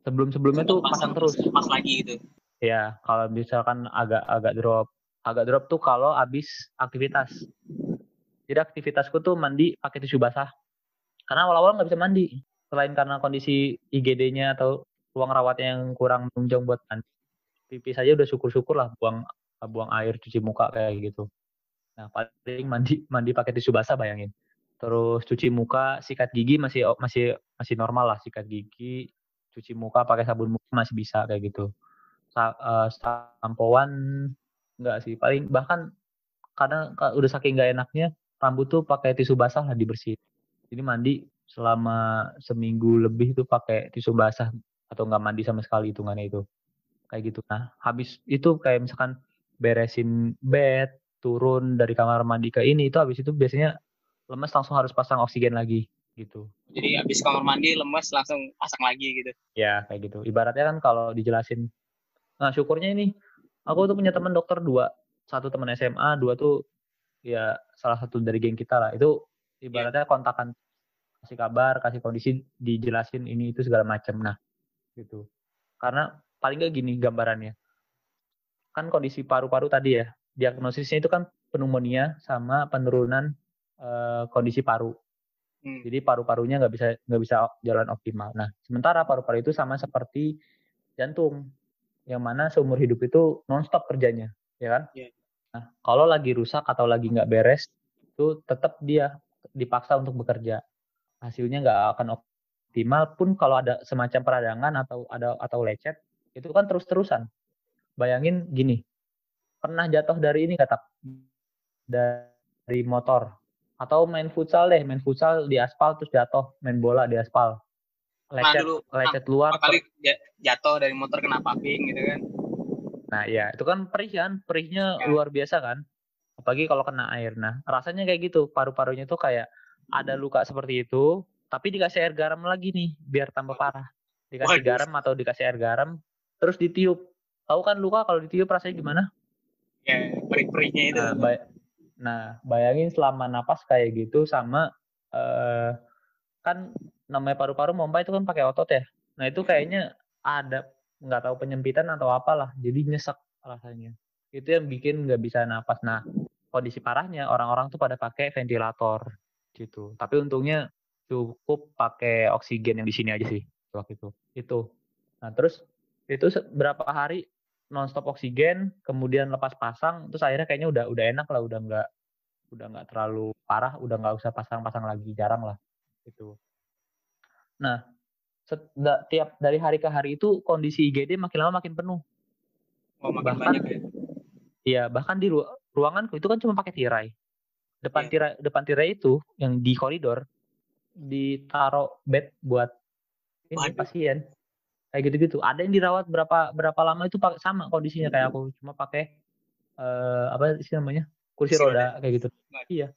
Sebelum-sebelumnya tuh pasang, terus. Pas lagi gitu. Ya, kalau misalkan agak-agak drop, agak drop tuh kalau habis aktivitas. Jadi aktivitasku tuh mandi pakai tisu basah. Karena awal-awal nggak bisa mandi. Selain karena kondisi IGD-nya atau ruang rawatnya yang kurang menunjang buat mandi pipi saja udah syukur-syukur lah buang buang air cuci muka kayak gitu nah paling mandi mandi pakai tisu basah bayangin terus cuci muka sikat gigi masih masih masih normal lah sikat gigi cuci muka pakai sabun muka masih bisa kayak gitu. Sa, uh, sampoan enggak sih. Paling bahkan kadang udah saking nggak enaknya rambut tuh pakai tisu basah lah dibersihin. Jadi mandi selama seminggu lebih tuh pakai tisu basah atau nggak mandi sama sekali hitungannya itu. Kayak gitu. Nah habis itu kayak misalkan beresin bed turun dari kamar mandi ke ini itu habis itu biasanya lemes langsung harus pasang oksigen lagi gitu jadi habis kamar mandi lemes langsung pasang lagi gitu ya kayak gitu ibaratnya kan kalau dijelasin nah syukurnya ini aku tuh punya teman dokter dua satu teman SMA dua tuh ya salah satu dari geng kita lah itu ibaratnya kontakan kasih kabar kasih kondisi dijelasin ini itu segala macam nah gitu. Karena paling nggak gini gambarannya. Kan kondisi paru-paru tadi ya, diagnosisnya itu kan pneumonia sama penurunan uh, kondisi paru. Hmm. Jadi paru-parunya nggak bisa nggak bisa jalan optimal. Nah, sementara paru-paru itu sama seperti jantung, yang mana seumur hidup itu nonstop kerjanya, ya kan? Yeah. Nah, kalau lagi rusak atau lagi nggak beres, itu tetap dia dipaksa untuk bekerja. Hasilnya nggak akan optimal pun kalau ada semacam peradangan atau ada atau lecet itu kan terus-terusan. Bayangin gini, pernah jatuh dari ini kata dari motor atau main futsal deh, main futsal di aspal terus jatuh, main bola di aspal. Lecet, nah, dulu, lecet nah, luar. Kali jatuh dari motor kena paving gitu kan. Nah, iya, itu kan perih kan, perihnya ya. luar biasa kan. Apalagi kalau kena air. Nah, rasanya kayak gitu, paru-parunya tuh kayak ada luka seperti itu, tapi dikasih air garam lagi nih biar tambah parah dikasih Waduh. garam atau dikasih air garam terus ditiup tahu kan luka kalau ditiup rasanya gimana ya perih-perihnya itu nah, nah bayangin selama napas kayak gitu sama uh, kan namanya paru-paru mompa itu kan pakai otot ya nah itu kayaknya ada nggak tahu penyempitan atau apalah jadi nyesek rasanya itu yang bikin nggak bisa napas nah kondisi parahnya orang-orang tuh pada pakai ventilator gitu tapi untungnya cukup pakai oksigen yang di sini aja sih waktu itu. Itu. Nah, terus itu berapa hari nonstop oksigen, kemudian lepas pasang, terus akhirnya kayaknya udah udah enak lah, udah nggak udah nggak terlalu parah, udah nggak usah pasang-pasang lagi, jarang lah itu. Nah, setiap tiap dari hari ke hari itu kondisi IGD makin lama makin penuh. Oh, makin bahkan, banyak ya? Iya, bahkan di ru ruanganku itu kan cuma pakai tirai. Depan yeah. tirai depan tirai itu yang di koridor ditaruh bed buat ini Waduh. pasien. Kayak gitu-gitu. Ada yang dirawat berapa berapa lama itu pakai sama kondisinya. Kayak aku cuma pakai uh, apa sih namanya kursi roda kayak gitu. Iya.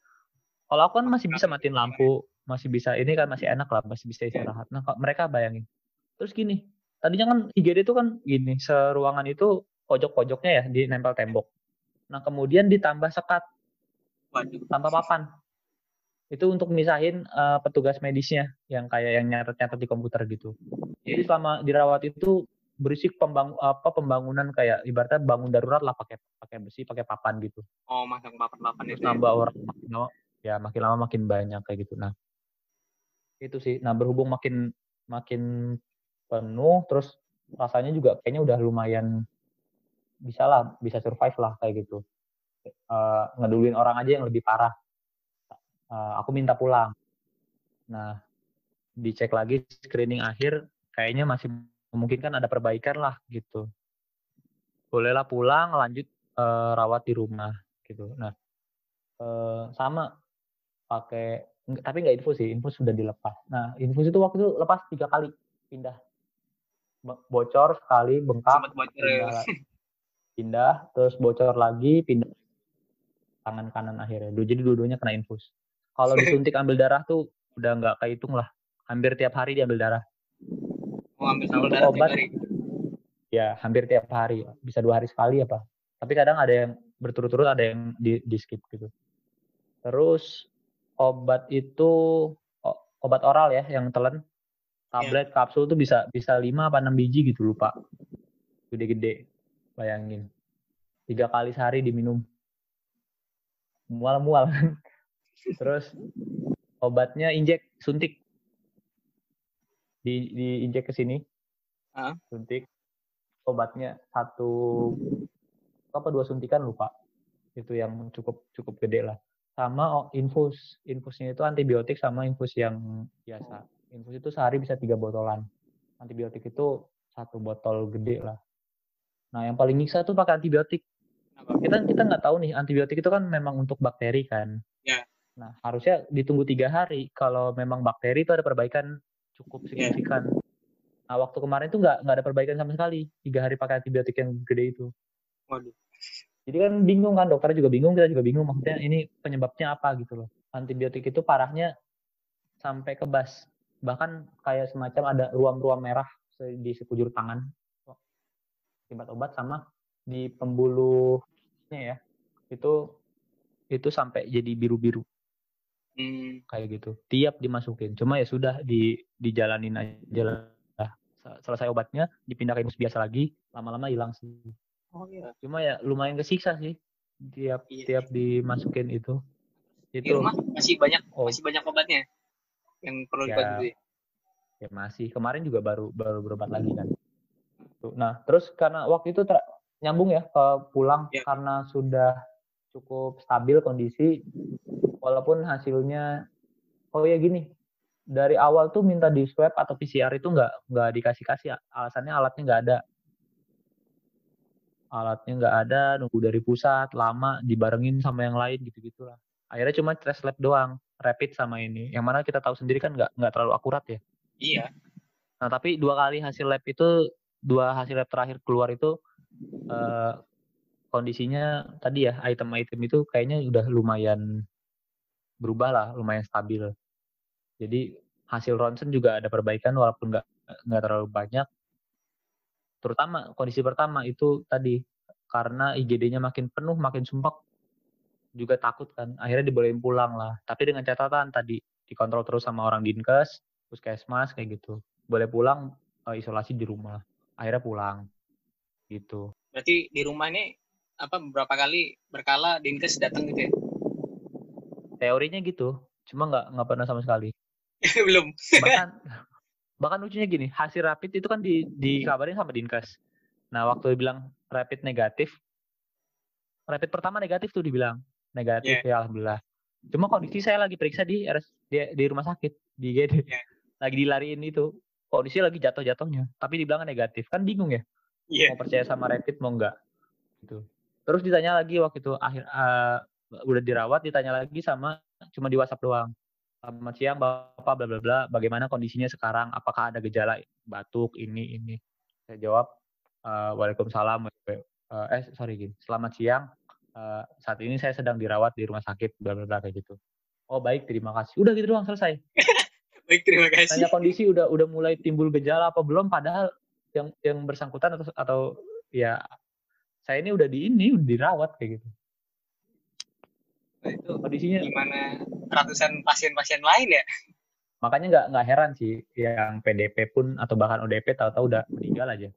Kalau aku kan masih bisa matiin lampu masih bisa ini kan masih enak lah masih bisa istirahat. Nah kok mereka bayangin. Terus gini tadinya kan IGD itu kan gini seruangan itu pojok-pojoknya ya di nempel tembok. Nah kemudian ditambah sekat. Tambah papan. Itu untuk misahin uh, petugas medisnya yang kayak yang nyatet-nyatet di komputer gitu. Jadi selama dirawat itu berisik pembang apa pembangunan kayak ibaratnya bangun darurat lah pakai pakai besi, pakai papan gitu. Oh, masang papan-papan itu. Nambah ya? orang makin lama, ya makin lama makin banyak kayak gitu. Nah, itu sih. Nah, berhubung makin makin penuh terus rasanya juga kayaknya udah lumayan bisa lah, bisa survive lah kayak gitu. Uh, ngeduluin orang aja yang lebih parah uh, aku minta pulang. Nah, dicek lagi screening akhir, kayaknya masih memungkinkan ada perbaikan lah gitu. Bolehlah pulang, lanjut uh, rawat di rumah gitu. Nah, uh, sama pakai, tapi nggak infus sih, infus sudah dilepas. Nah, infus itu waktu itu lepas tiga kali pindah, bocor sekali, bengkak, bocor, pindah, ya. pindah, terus bocor lagi, pindah tangan kanan akhirnya. Jadi dua-duanya kena infus. Kalau disuntik ambil darah tuh udah nggak kehitung lah. Hampir tiap hari diambil darah. Oh, ambil sampel darah obat, tiap hari? Ya, hampir tiap hari. Bisa dua hari sekali apa. Tapi kadang ada yang berturut-turut, ada yang di, di skip gitu. Terus obat itu obat oral ya yang telan tablet yeah. kapsul tuh bisa bisa lima apa enam biji gitu lupa gede-gede bayangin tiga kali sehari diminum mual-mual terus obatnya injek suntik di di injek ke sini. Uh. suntik. Obatnya satu apa dua suntikan lupa. Itu yang cukup cukup gede lah. Sama oh, infus. Infusnya itu antibiotik sama infus yang biasa. Infus itu sehari bisa tiga botolan. Antibiotik itu satu botol gede lah. Nah yang paling nyiksa tuh pakai antibiotik. Kita kita nggak tahu nih antibiotik itu kan memang untuk bakteri kan. Yeah. Nah, harusnya ditunggu tiga hari. Kalau memang bakteri itu ada perbaikan cukup iya. signifikan. Yeah. Nah, waktu kemarin itu nggak nggak ada perbaikan sama sekali. Tiga hari pakai antibiotik yang gede itu. Waduh. Jadi kan bingung kan, dokter juga bingung, kita juga bingung. Maksudnya ini penyebabnya apa gitu loh. Antibiotik itu parahnya sampai ke bas. Bahkan kayak semacam ada ruam-ruam merah di sekujur tangan. Akibat obat sama di pembuluhnya ya. Itu itu sampai jadi biru-biru. Hmm. Kayak gitu. Tiap dimasukin. Cuma ya sudah di dijalanin aja lah. Selesai obatnya dipindah ke biasa lagi, lama-lama hilang sih. Oh iya. Cuma ya lumayan kesiksa sih. Tiap iya. tiap dimasukin itu. Itu di rumah masih banyak oh. masih banyak obatnya yang perlu ya, dibantu ya. Ya masih. Kemarin juga baru baru berobat lagi kan. Nah, terus karena waktu itu nyambung ya ke pulang ya. karena sudah cukup stabil kondisi walaupun hasilnya oh ya gini dari awal tuh minta di swab atau PCR itu nggak nggak dikasih kasih alasannya alatnya nggak ada. Alatnya nggak ada nunggu dari pusat lama dibarengin sama yang lain gitu gitulah akhirnya cuma tes lab doang rapid sama ini. Yang mana kita tahu sendiri kan nggak nggak terlalu akurat ya. Iya. Nah tapi dua kali hasil lab itu dua hasil lab terakhir keluar itu eh, kondisinya tadi ya item-item itu kayaknya udah lumayan berubah lah, lumayan stabil. Jadi hasil ronsen juga ada perbaikan walaupun nggak nggak terlalu banyak. Terutama kondisi pertama itu tadi karena IGD-nya makin penuh, makin sumpah juga takut kan. Akhirnya dibolehin pulang lah. Tapi dengan catatan tadi dikontrol terus sama orang dinkes, puskesmas kayak gitu. Boleh pulang uh, isolasi di rumah. Akhirnya pulang gitu. Berarti di rumah ini apa beberapa kali berkala dinkes datang gitu ya? Teorinya gitu cuma nggak nggak pernah sama sekali. Belum. Bahkan bahkan lucunya gini hasil rapid itu kan di dikabarin sama dinkes. Nah waktu bilang rapid negatif rapid pertama negatif tuh dibilang. Negatif yeah. ya alhamdulillah. Cuma kondisi saya lagi periksa di RS di, di rumah sakit di GD yeah. lagi dilariin itu kondisi lagi jatuh-jatuhnya. Tapi dibilang negatif. Kan bingung ya yeah. mau percaya sama rapid mau enggak gitu. Terus ditanya lagi waktu itu akhir uh, udah dirawat ditanya lagi sama cuma di WhatsApp doang. Selamat siang Bapak bla bla bla, bagaimana kondisinya sekarang? Apakah ada gejala batuk ini ini? saya jawab uh, waalaikumsalam uh, eh sorry gini. Selamat siang. Uh, saat ini saya sedang dirawat di rumah sakit bla bla bla kayak gitu. Oh baik terima kasih. Udah gitu doang selesai. Baik terima kasih. Tanya kondisi udah udah mulai timbul gejala apa belum? Padahal yang yang bersangkutan atau atau ya saya ini udah di ini udah dirawat kayak gitu nah, itu kondisinya gimana ratusan pasien-pasien lain ya? Makanya nggak nggak heran sih yang PDP pun atau bahkan ODP tahu-tahu udah meninggal aja.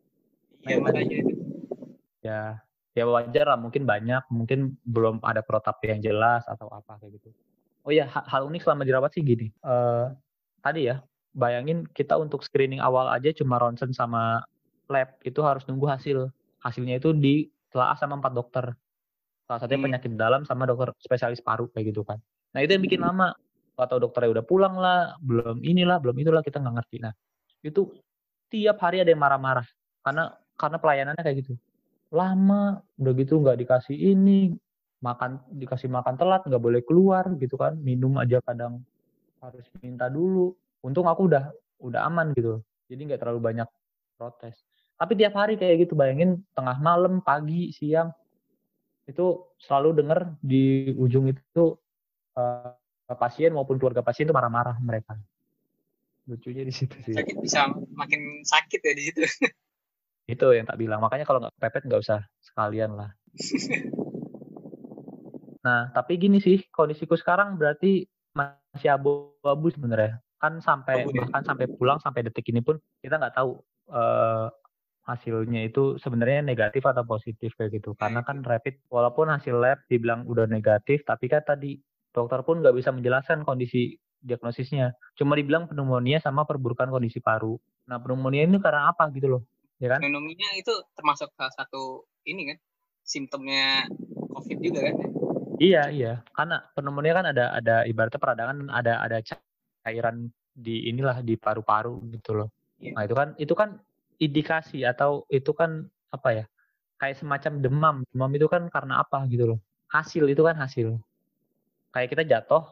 Iya nah, makanya. itu. Ya ya wajar lah mungkin banyak mungkin belum ada protap yang jelas atau apa kayak gitu. Oh ya hal, hal unik selama dirawat sih gini uh, tadi ya, bayangin kita untuk screening awal aja cuma ronsen sama lab itu harus nunggu hasil. Hasilnya itu ditelaah sama empat dokter. Salah satunya hmm. penyakit dalam sama dokter spesialis paru kayak gitu kan. Nah itu yang bikin hmm. lama. Atau dokternya udah pulang lah, belum inilah, belum itulah kita nggak ngerti. Nah itu tiap hari ada yang marah-marah karena karena pelayanannya kayak gitu. Lama, udah gitu nggak dikasih ini, makan dikasih makan telat, nggak boleh keluar gitu kan, minum aja kadang harus minta dulu untung aku udah udah aman gitu jadi nggak terlalu banyak protes tapi tiap hari kayak gitu bayangin tengah malam pagi siang itu selalu dengar di ujung itu uh, pasien maupun keluarga pasien itu marah-marah mereka. Lucunya di situ sih. Sakit bisa makin sakit ya di situ. Itu yang tak bilang. Makanya kalau nggak pepet nggak usah sekalian lah. Nah tapi gini sih kondisiku sekarang berarti masih abu-abu sebenarnya. Kan sampai oh, bahkan sampai pulang sampai detik ini pun kita nggak tahu uh, hasilnya itu sebenarnya negatif atau positif kayak gitu karena kan rapid walaupun hasil lab dibilang udah negatif tapi kan tadi dokter pun nggak bisa menjelaskan kondisi diagnosisnya cuma dibilang pneumonia sama perburukan kondisi paru nah pneumonia ini karena apa gitu loh ya kan pneumonia itu termasuk salah satu ini kan simptomnya covid juga kan Iya, iya. Karena pneumonia kan ada ada ibaratnya peradangan ada ada cairan di inilah di paru-paru gitu loh. Iya. Nah, itu kan itu kan indikasi atau itu kan apa ya? Kayak semacam demam. Demam itu kan karena apa gitu loh. Hasil itu kan hasil. Kayak kita jatuh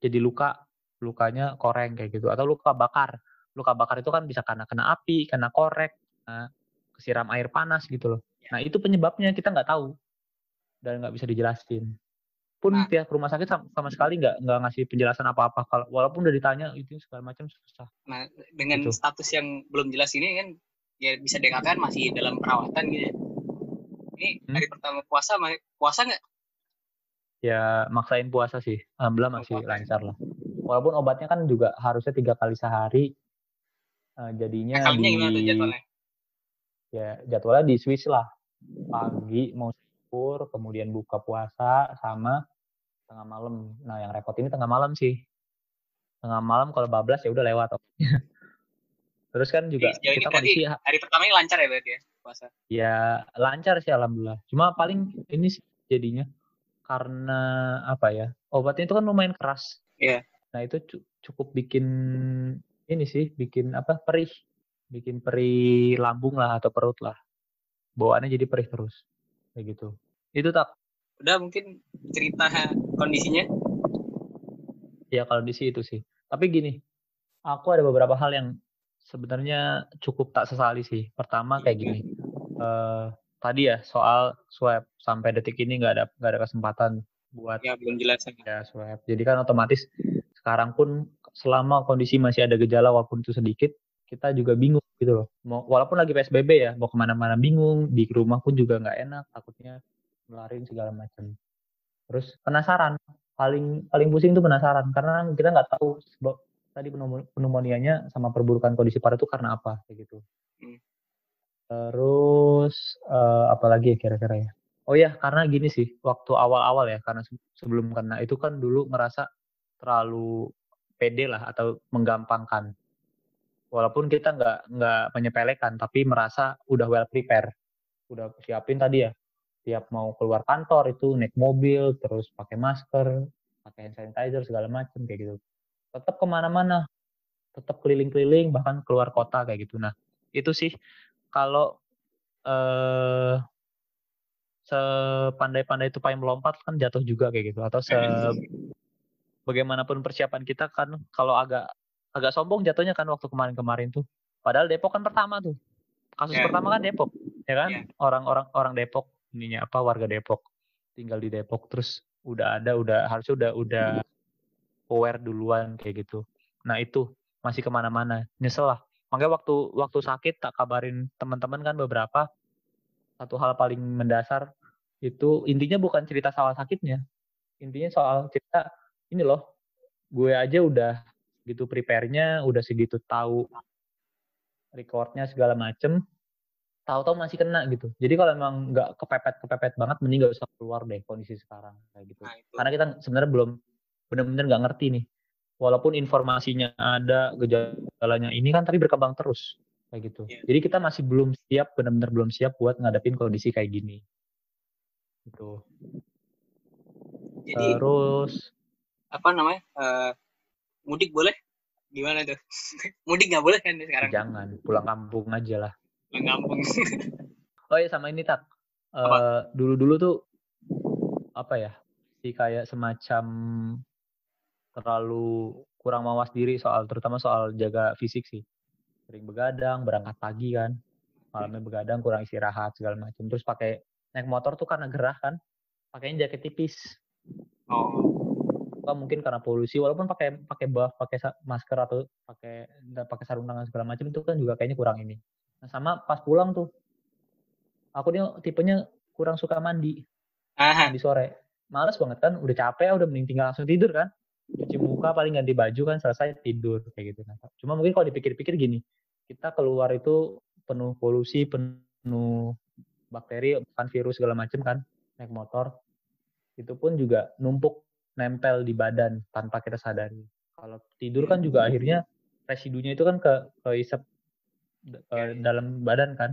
jadi luka, lukanya koreng kayak gitu atau luka bakar. Luka bakar itu kan bisa karena kena api, kena korek, nah, kesiram air panas gitu loh. Iya. Nah, itu penyebabnya kita nggak tahu dan nggak bisa dijelasin pun nah. pihak rumah sakit sama, sama sekali nggak nggak ngasih penjelasan apa-apa kalau walaupun udah ditanya itu segala macam susah. Nah dengan gitu. status yang belum jelas ini kan ya bisa dikatakan masih dalam perawatan gitu. Ya. Ini hmm? hari pertama puasa puasa nggak? Ya maksain puasa sih, alhamdulillah masih oh, lancar lah. Walaupun obatnya kan juga harusnya tiga kali sehari, uh, jadinya nah, di jadwalnya? Ya jadwalnya di Swiss lah, pagi mau sahur, kemudian buka puasa sama tengah malam. Nah, yang repot ini tengah malam sih. Tengah malam kalau bablas ya udah lewat. Terus kan juga Jadi, kita kondisi hari pertama ini lancar ya berarti ya puasa. Ya, lancar sih alhamdulillah. Cuma paling ini sih jadinya karena apa ya? Obatnya itu kan lumayan keras. Iya. Yeah. Nah, itu cukup bikin ini sih, bikin apa? perih. Bikin perih lambung lah atau perut lah. Bawaannya jadi perih terus. Kayak gitu. Itu tak udah mungkin cerita kondisinya ya kalau di itu sih tapi gini aku ada beberapa hal yang sebenarnya cukup tak sesali sih. Pertama kayak gini uh, tadi ya soal swab. Sampai detik ini nggak ada nggak ada kesempatan buat ya belum jelas ya swab. Jadi kan otomatis sekarang pun selama kondisi masih ada gejala walaupun itu sedikit kita juga bingung gitu loh. Mau walaupun lagi psbb ya mau ke mana-mana bingung di rumah pun juga nggak enak takutnya nularin segala macam. Terus penasaran paling paling pusing tuh penasaran karena kita nggak tahu tadi pneumonianya sama perburukan kondisi paru itu karena apa kayak gitu. Hmm. terus uh, apa lagi ya kira-kira ya? Oh ya karena gini sih waktu awal-awal ya karena sebelum kena itu kan dulu ngerasa terlalu pede lah atau menggampangkan. Walaupun kita nggak nggak menyepelekan tapi merasa udah well prepare udah siapin tadi ya tiap mau keluar kantor itu naik mobil terus pakai masker pakai hand sanitizer segala macam kayak gitu tetap ke mana-mana. Tetap keliling-keliling bahkan keluar kota kayak gitu. Nah itu sih kalau eh sepandai-pandai itu payung melompat kan jatuh juga kayak gitu. Atau se bagaimanapun persiapan kita kan kalau agak agak sombong jatuhnya kan waktu kemarin-kemarin tuh. Padahal Depok kan pertama tuh. Kasus yeah. pertama kan Depok ya kan? Yeah. orang-orang orang Depok ininya apa warga Depok. Tinggal di Depok terus udah ada udah harusnya udah udah aware duluan kayak gitu. Nah itu. Masih ke mana-mana. Nyesel lah. Makanya waktu waktu sakit tak kabarin teman-teman kan beberapa satu hal paling mendasar itu intinya bukan cerita soal sakitnya. Intinya soal cerita ini loh gue aja udah gitu prepare-nya udah segitu tahu recordnya segala macem tahu-tahu masih kena gitu. Jadi kalau emang nggak kepepet kepepet banget mending nggak usah keluar deh kondisi sekarang kayak gitu. Nah, karena kita sebenarnya belum benar-benar nggak ngerti nih. Walaupun informasinya ada gejalanya ini kan tapi berkembang terus kayak gitu. Yeah. jadi kita masih belum siap benar-benar belum siap buat ngadepin kondisi kayak gini. Gitu. Jadi, terus? Apa namanya? Uh, mudik boleh? Gimana tuh? Mudik nggak boleh kan sekarang? Jangan pulang kampung aja lah. Pulang kampung. Oh ya sama ini tak uh, dulu dulu tuh apa ya si kayak semacam terlalu kurang mawas diri soal terutama soal jaga fisik sih. Sering begadang berangkat pagi kan. Malamnya begadang kurang istirahat segala macam terus pakai naik motor tuh karena gerah kan. Pakainya jaket tipis. Oh. Mungkin karena polusi walaupun pakai pakai buff pakai masker atau pakai pakai sarung tangan segala macam itu kan juga kayaknya kurang ini. Nah, sama pas pulang tuh. Aku nih tipenya kurang suka mandi. Aha. di sore. Males banget kan udah capek udah mending tinggal langsung tidur kan cuci muka paling ganti baju kan selesai tidur kayak gitu nah, cuma mungkin kalau dipikir-pikir gini kita keluar itu penuh polusi penuh bakteri kan virus segala macam kan naik motor itu pun juga numpuk nempel di badan tanpa kita sadari. Kalau tidur kan juga akhirnya residunya itu kan ke ke isep ke dalam badan kan.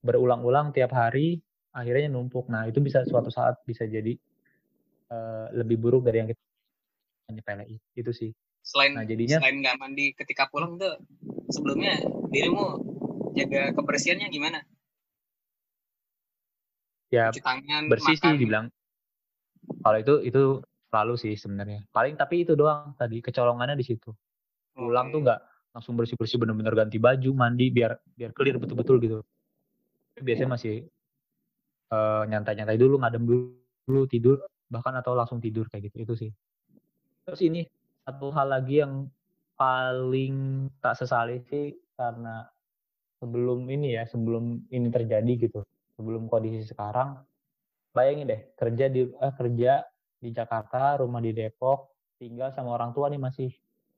Berulang-ulang tiap hari akhirnya numpuk. Nah, itu bisa suatu saat bisa jadi uh, lebih buruk dari yang kita nyepelin. Itu sih. Selain nah, jadinya selain nggak mandi ketika pulang tuh sebelumnya dirimu jaga kebersihannya gimana? Ya, tangan, bersih makan. sih dibilang. Kalau itu itu selalu sih sebenarnya paling tapi itu doang tadi kecolongannya di situ pulang tuh nggak langsung bersih bersih bener-bener ganti baju mandi biar biar clear betul-betul gitu biasanya masih uh, nyantai-nyantai dulu ngadem dulu tidur bahkan atau langsung tidur kayak gitu itu sih terus ini satu hal lagi yang paling tak sesali sih karena sebelum ini ya sebelum ini terjadi gitu sebelum kondisi sekarang bayangin deh kerja di eh, kerja di Jakarta, rumah di Depok, tinggal sama orang tua nih masih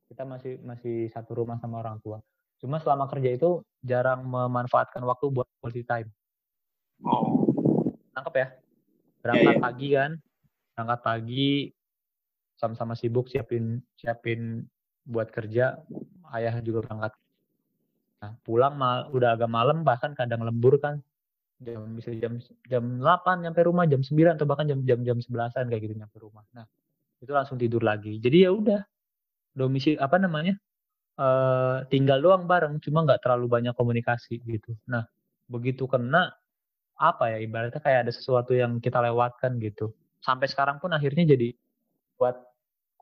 kita masih masih satu rumah sama orang tua. Cuma selama kerja itu jarang memanfaatkan waktu buat quality time. Oh. Tangkap ya? Berangkat yeah, yeah. pagi kan, berangkat pagi sama-sama sibuk siapin siapin buat kerja, ayah juga berangkat. Nah, pulang mal, udah agak malam bahkan kadang lembur kan jam bisa jam jam 8 nyampe rumah jam 9 atau bahkan jam jam jam 11-an kayak gitu nyampe rumah. Nah, itu langsung tidur lagi. Jadi ya udah domisi apa namanya? Uh, tinggal doang bareng cuma nggak terlalu banyak komunikasi gitu. Nah, begitu kena apa ya ibaratnya kayak ada sesuatu yang kita lewatkan gitu. Sampai sekarang pun akhirnya jadi buat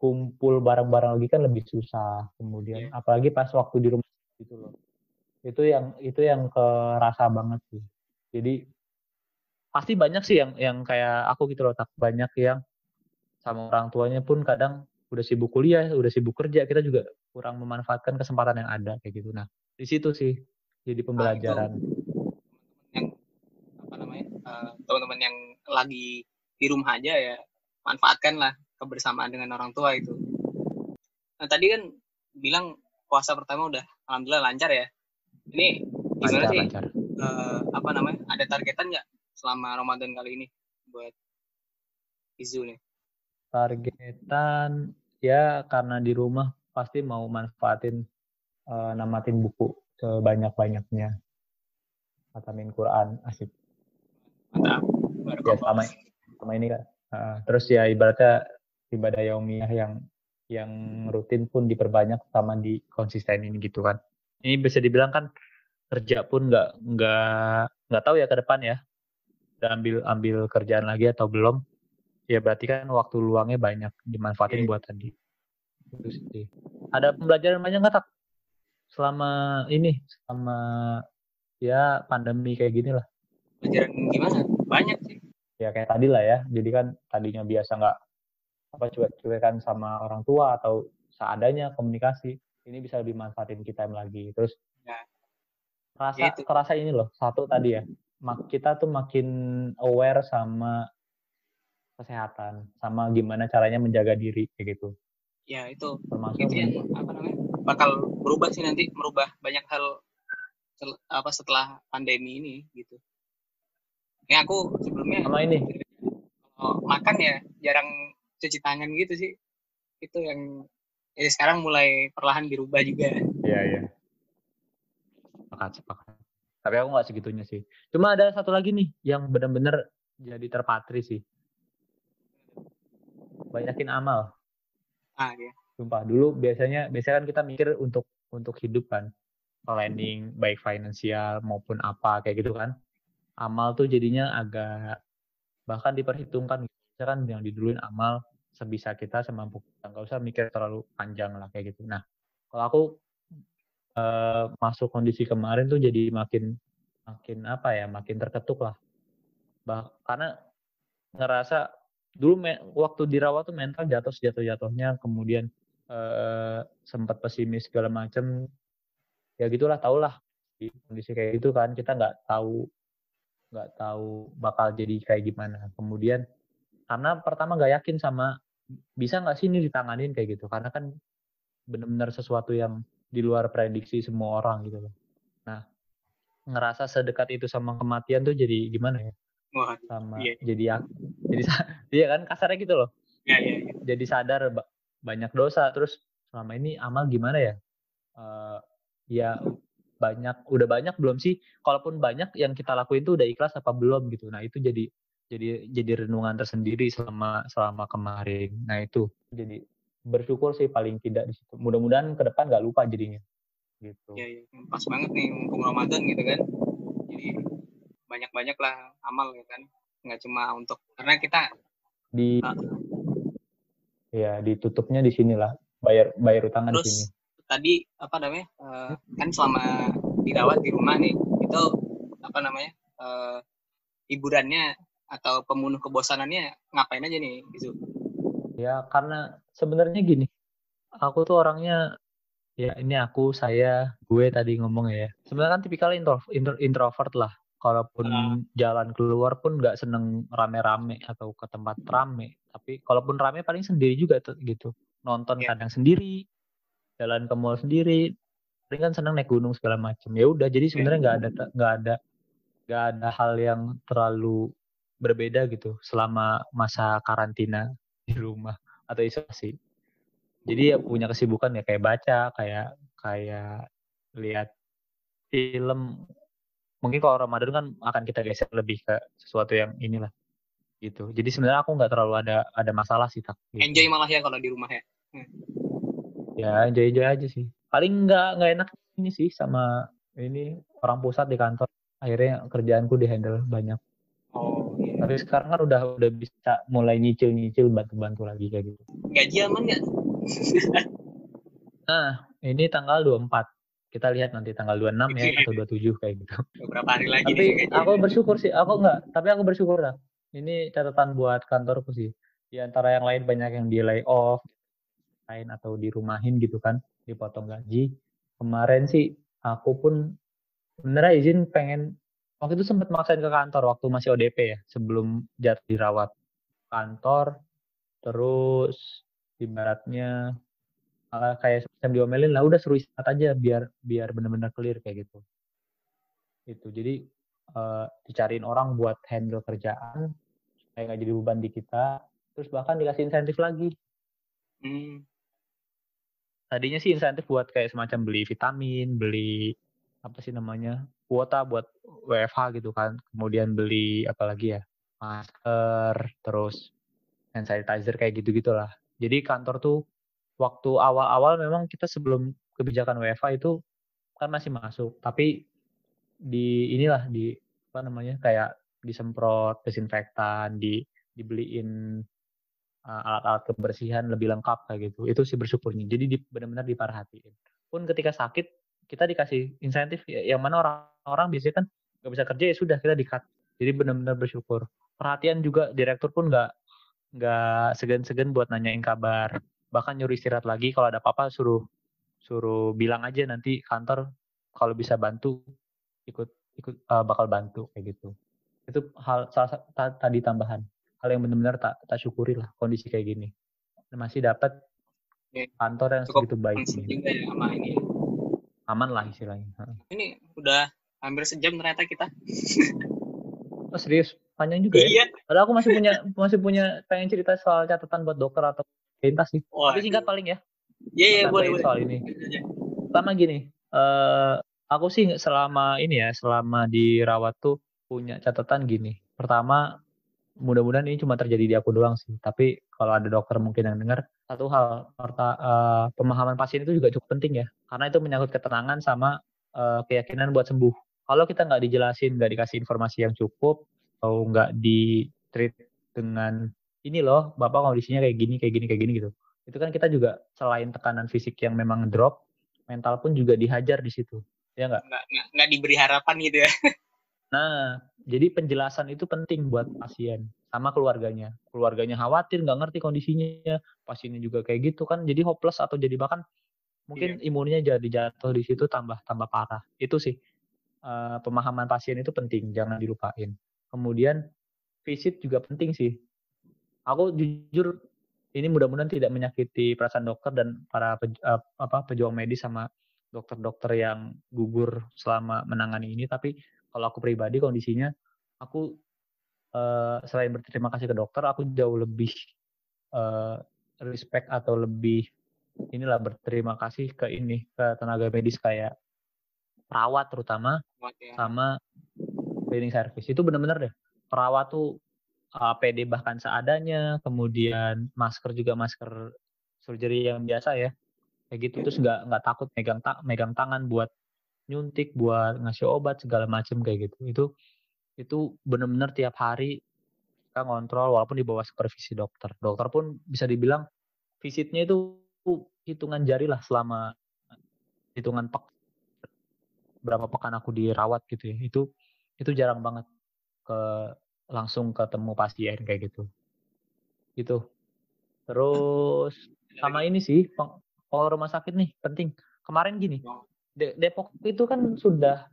kumpul bareng-bareng lagi kan lebih susah. Kemudian yeah. apalagi pas waktu di rumah gitu loh. Itu yang itu yang kerasa banget sih jadi pasti banyak sih yang yang kayak aku gitu loh tak banyak yang sama orang tuanya pun kadang udah sibuk kuliah udah sibuk kerja kita juga kurang memanfaatkan kesempatan yang ada kayak gitu nah di situ sih jadi pembelajaran nah, yang apa namanya uh, teman-teman yang lagi di rumah aja ya manfaatkan lah kebersamaan dengan orang tua itu nah tadi kan bilang puasa pertama udah alhamdulillah lancar ya ini gimana lancar, sih lancar uh, apa namanya ada targetan nggak selama Ramadan kali ini buat Izu nih? Targetan ya karena di rumah pasti mau manfaatin uh, namatin buku sebanyak-banyaknya. Khatamin Quran asik. Mantap. Ya sama sama ini kan. Uh, terus ya ibaratnya ibadah yaumiyah yang yang rutin pun diperbanyak sama di konsisten ini gitu kan. Ini bisa dibilang kan kerja pun nggak nggak nggak tahu ya ke depan ya udah ambil ambil kerjaan lagi atau belum ya berarti kan waktu luangnya banyak dimanfaatin yeah. buat tadi itu sih ada pembelajaran banyak nggak tak selama ini selama ya pandemi kayak gini lah. Pelajaran gimana? Banyak sih. Ya kayak tadi lah ya. Jadi kan tadinya biasa nggak apa cuek-cuekan sama orang tua atau seadanya komunikasi. Ini bisa lebih manfaatin kita lagi. Terus ya. rasa ya kerasa ini loh. Satu tadi ya. Kita tuh makin aware sama kesehatan, sama gimana caranya menjaga diri kayak gitu. Ya itu. Termasuk itu yang apa namanya? Bakal berubah sih nanti, merubah banyak hal apa setelah pandemi ini gitu. Ya aku sebelumnya sama ini kalau makan ya jarang cuci tangan gitu sih. Itu yang jadi sekarang mulai perlahan dirubah juga. Iya iya. Sepakat sepakat. Tapi aku nggak segitunya sih. Cuma ada satu lagi nih yang benar-benar jadi terpatri sih. Banyakin amal. Ah iya. Sumpah dulu biasanya biasanya kan kita mikir untuk untuk hidup kan planning baik finansial maupun apa kayak gitu kan amal tuh jadinya agak bahkan diperhitungkan gitu. kan yang diduluin amal sebisa kita semampu kita. Nggak usah mikir terlalu panjang lah kayak gitu. Nah kalau aku uh, masuk kondisi kemarin tuh jadi makin makin apa ya makin terketuk lah. Bah karena ngerasa dulu me, waktu dirawat tuh mental jatuh jatuh jatuhnya kemudian uh, sempat pesimis segala macam ya gitulah tau lah. Di kondisi kayak gitu kan kita nggak tahu nggak tahu bakal jadi kayak gimana. Kemudian karena pertama nggak yakin sama bisa nggak sih ini ditanganin kayak gitu? Karena kan benar-benar sesuatu yang di luar prediksi semua orang gitu loh. Nah ngerasa sedekat itu sama kematian tuh jadi gimana ya? Wah, sama iya. jadi ya jadi iya kan? Kasarnya gitu loh. Ya, ya, ya. jadi sadar banyak dosa. Terus selama ini amal gimana ya? Uh, ya banyak udah banyak belum sih? Kalaupun banyak yang kita lakuin tuh udah ikhlas apa belum gitu. Nah itu jadi jadi jadi renungan tersendiri selama selama kemarin. Nah itu. Jadi bersyukur sih paling tidak di situ. Mudah-mudahan ke depan nggak lupa jadinya. Gitu. Ya, ya pas banget nih mumpung Ramadan gitu kan. Jadi banyak-banyak lah amal ya kan. Nggak cuma untuk karena kita di uh, ya ditutupnya di sinilah bayar bayar utangan di sini. tadi apa namanya uh, kan selama dirawat di rumah nih itu apa namanya uh, hiburannya atau pembunuh kebosanannya ngapain aja nih gitu? Ya karena sebenarnya gini aku tuh orangnya ya ini aku saya gue tadi ngomong ya. Sebenarnya kan tipikal intro, intro, introvert lah. Kalaupun uh. jalan keluar pun nggak seneng rame-rame atau ke tempat rame. Tapi kalaupun rame paling sendiri juga tuh gitu. Nonton yeah. kadang sendiri jalan ke mall sendiri paling kan senang naik gunung segala macam ya udah jadi sebenarnya nggak ada nggak ada nggak ada hal yang terlalu berbeda gitu selama masa karantina di rumah atau isolasi. Jadi ya punya kesibukan ya kayak baca kayak kayak lihat film. Mungkin kalau Ramadan kan akan kita geser lebih ke sesuatu yang inilah gitu. Jadi sebenarnya aku nggak terlalu ada ada masalah sih tak gitu. enjoy malah ya kalau di rumah ya. Hmm. Ya enjoy enjoy aja sih. Paling nggak nggak enak ini sih sama ini orang pusat di kantor. Akhirnya kerjaanku di handle banyak. Tapi sekarang kan udah udah bisa mulai nyicil nyicil bantu bantu lagi kayak gitu gaji aman nggak nah ini tanggal 24 kita lihat nanti tanggal 26 ya atau 27 kayak gitu. Beberapa hari lagi tapi nih, aku bersyukur sih, aku enggak, tapi aku bersyukur lah. Ini catatan buat kantorku sih. Di antara yang lain banyak yang di lay off, lain atau dirumahin gitu kan dipotong gaji kemarin sih aku pun bener izin pengen waktu itu sempat maksain ke kantor waktu masih ODP ya sebelum jatuh dirawat kantor. Terus ibaratnya uh, kayak semacam diomelin lah udah suruh istirahat aja biar biar benar-benar clear kayak gitu. Itu jadi uh, dicariin orang buat handle kerjaan supaya nggak jadi beban di kita terus bahkan dikasih insentif lagi. Hmm. Tadinya sih insentif buat kayak semacam beli vitamin, beli apa sih namanya kuota buat WFH gitu kan, kemudian beli apa lagi ya masker, terus hand sanitizer kayak gitu gitulah. Jadi kantor tuh waktu awal-awal memang kita sebelum kebijakan WFH itu kan masih masuk, tapi di inilah di apa namanya kayak disemprot desinfektan, di dibeliin alat-alat kebersihan lebih lengkap kayak gitu. Itu sih bersyukurnya. Jadi di, benar-benar diperhatiin. Pun ketika sakit kita dikasih insentif ya, yang mana orang-orang biasanya kan nggak bisa kerja ya sudah kita dikat jadi benar-benar bersyukur. Perhatian juga direktur pun nggak nggak segan-segan buat nanyain kabar. Bahkan nyuruh istirahat lagi kalau ada apa-apa suruh suruh bilang aja nanti kantor kalau bisa bantu ikut ikut uh, bakal bantu kayak gitu. Itu hal salah tadi tambahan. Hal yang benar-benar tak tak syukuri lah kondisi kayak gini. Masih dapat kantor yang Cukup segitu baik ini. Juga ya sama ini aman lah istilahnya. Ini udah hampir sejam ternyata kita. oh serius? Panjang juga ya? Iya. Padahal aku masih punya masih punya pengen cerita soal catatan buat dokter atau lintas sih. Oh, Tapi singkat paling ya. Iya iya boleh boleh. Soal ini. Pertama gini, uh, aku sih selama ini ya, selama dirawat tuh punya catatan gini. Pertama, mudah-mudahan ini cuma terjadi di aku doang sih. Tapi kalau ada dokter mungkin yang dengar, satu hal, uh, pemahaman pasien itu juga cukup penting ya. Karena itu menyangkut ketenangan sama uh, keyakinan buat sembuh. Kalau kita nggak dijelasin, nggak dikasih informasi yang cukup, atau nggak di treat dengan ini loh, bapak kondisinya kayak gini, kayak gini, kayak gini gitu. Itu kan kita juga selain tekanan fisik yang memang drop, mental pun juga dihajar di situ. Ya? Nggak, nggak diberi harapan gitu ya. Nah, jadi penjelasan itu penting buat pasien sama keluarganya. Keluarganya khawatir, nggak ngerti kondisinya, pasiennya juga kayak gitu kan, jadi hopeless atau jadi bahkan mungkin iya. imunnya jadi jatuh di situ tambah tambah parah. Itu sih uh, pemahaman pasien itu penting, jangan dilupain. Kemudian visit juga penting sih. Aku jujur ini mudah-mudahan tidak menyakiti perasaan dokter dan para pej, uh, apa pejuang medis sama dokter-dokter yang gugur selama menangani ini, tapi kalau aku pribadi kondisinya aku uh, selain berterima kasih ke dokter aku jauh lebih uh, respect atau lebih inilah berterima kasih ke ini ke tenaga medis kayak perawat terutama ya. sama cleaning service itu benar-benar deh perawat tuh uh, eh, bahkan seadanya kemudian masker juga masker surgery yang biasa ya kayak gitu terus nggak nggak takut megang tak megang tangan buat nyuntik buat ngasih obat segala macam kayak gitu. Itu itu benar-benar tiap hari kita ngontrol walaupun di bawah supervisi dokter. Dokter pun bisa dibilang visitnya itu hitungan jari lah selama hitungan pek berapa pekan aku dirawat gitu ya. Itu itu jarang banget ke langsung ketemu pasien kayak gitu. Gitu. Terus sama ini sih kalau rumah sakit nih penting. Kemarin gini Depok itu kan sudah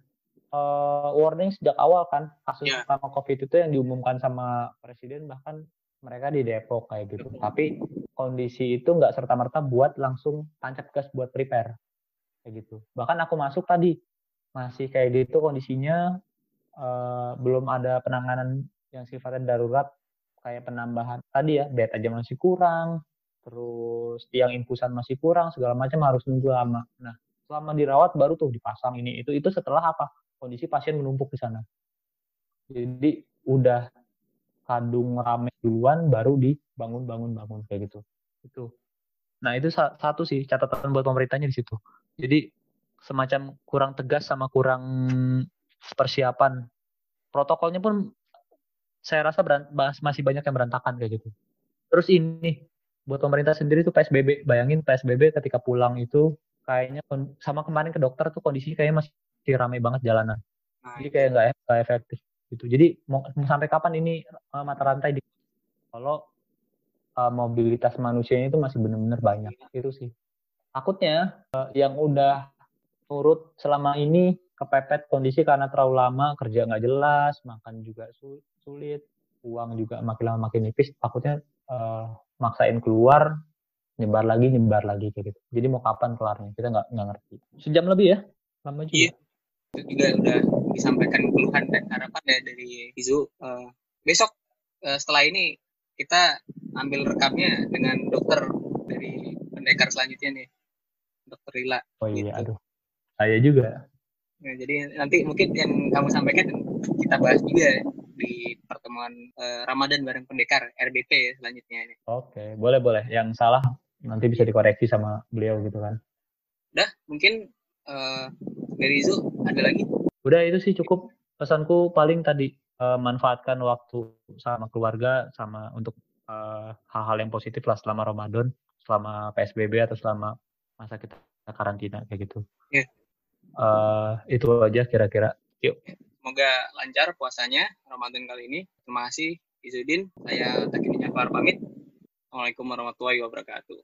uh, warning sejak awal kan kasus yeah. sama COVID itu yang diumumkan sama presiden bahkan mereka di Depok kayak gitu. Tapi kondisi itu nggak serta merta buat langsung tancap gas buat prepare kayak gitu. Bahkan aku masuk tadi masih kayak gitu kondisinya uh, belum ada penanganan yang sifatnya darurat kayak penambahan tadi ya bed aja masih kurang terus tiang infusan masih kurang segala macam harus nunggu lama. Nah selama dirawat baru tuh dipasang ini. Itu itu setelah apa? Kondisi pasien menumpuk di sana. Jadi udah kadung rame duluan baru dibangun bangun bangun kayak gitu. Itu. Nah itu satu sih catatan buat pemerintahnya di situ. Jadi semacam kurang tegas sama kurang persiapan. Protokolnya pun saya rasa masih banyak yang berantakan kayak gitu. Terus ini buat pemerintah sendiri tuh PSBB bayangin PSBB ketika pulang itu kayaknya sama kemarin ke dokter tuh kondisinya kayaknya masih ramai banget jalanan. Nah, jadi kayak nggak efektif gitu. Jadi mau, mau sampai kapan ini uh, mata rantai di kalau uh, mobilitas manusianya itu masih benar-benar banyak itu sih. Takutnya uh, yang udah nurut selama ini kepepet kondisi karena terlalu lama kerja nggak jelas, makan juga sulit, uang juga makin lama makin nipis. Takutnya uh, maksain keluar nyebar lagi nyebar lagi kayak gitu. Jadi mau kapan kelarnya? Kita nggak nggak ngerti. Sejam lebih ya? Lama juga. Iya. itu juga udah disampaikan keluhan dan harapan ya dari Izu. Uh, besok uh, setelah ini kita ambil rekamnya dengan dokter dari pendekar selanjutnya nih. Dokter Rila. Oh iya gitu. aduh. Saya juga. Nah, jadi nanti mungkin yang kamu sampaikan kita bahas juga di pertemuan uh, Ramadan bareng pendekar RBP ya selanjutnya ini. Oke, boleh boleh. Yang salah nanti bisa dikoreksi sama beliau gitu kan udah mungkin uh, dari itu ada lagi udah itu sih cukup pesanku paling tadi uh, manfaatkan waktu sama keluarga sama untuk hal eh, hal-hal yang positif lah selama Ramadan selama PSBB atau selama masa kita karantina kayak gitu yeah. uh, itu aja kira-kira. Yuk. Semoga lancar puasanya Ramadan kali ini. Terima kasih Izudin. Saya Takin Jafar pamit. Assalamualaikum warahmatullahi wabarakatuh.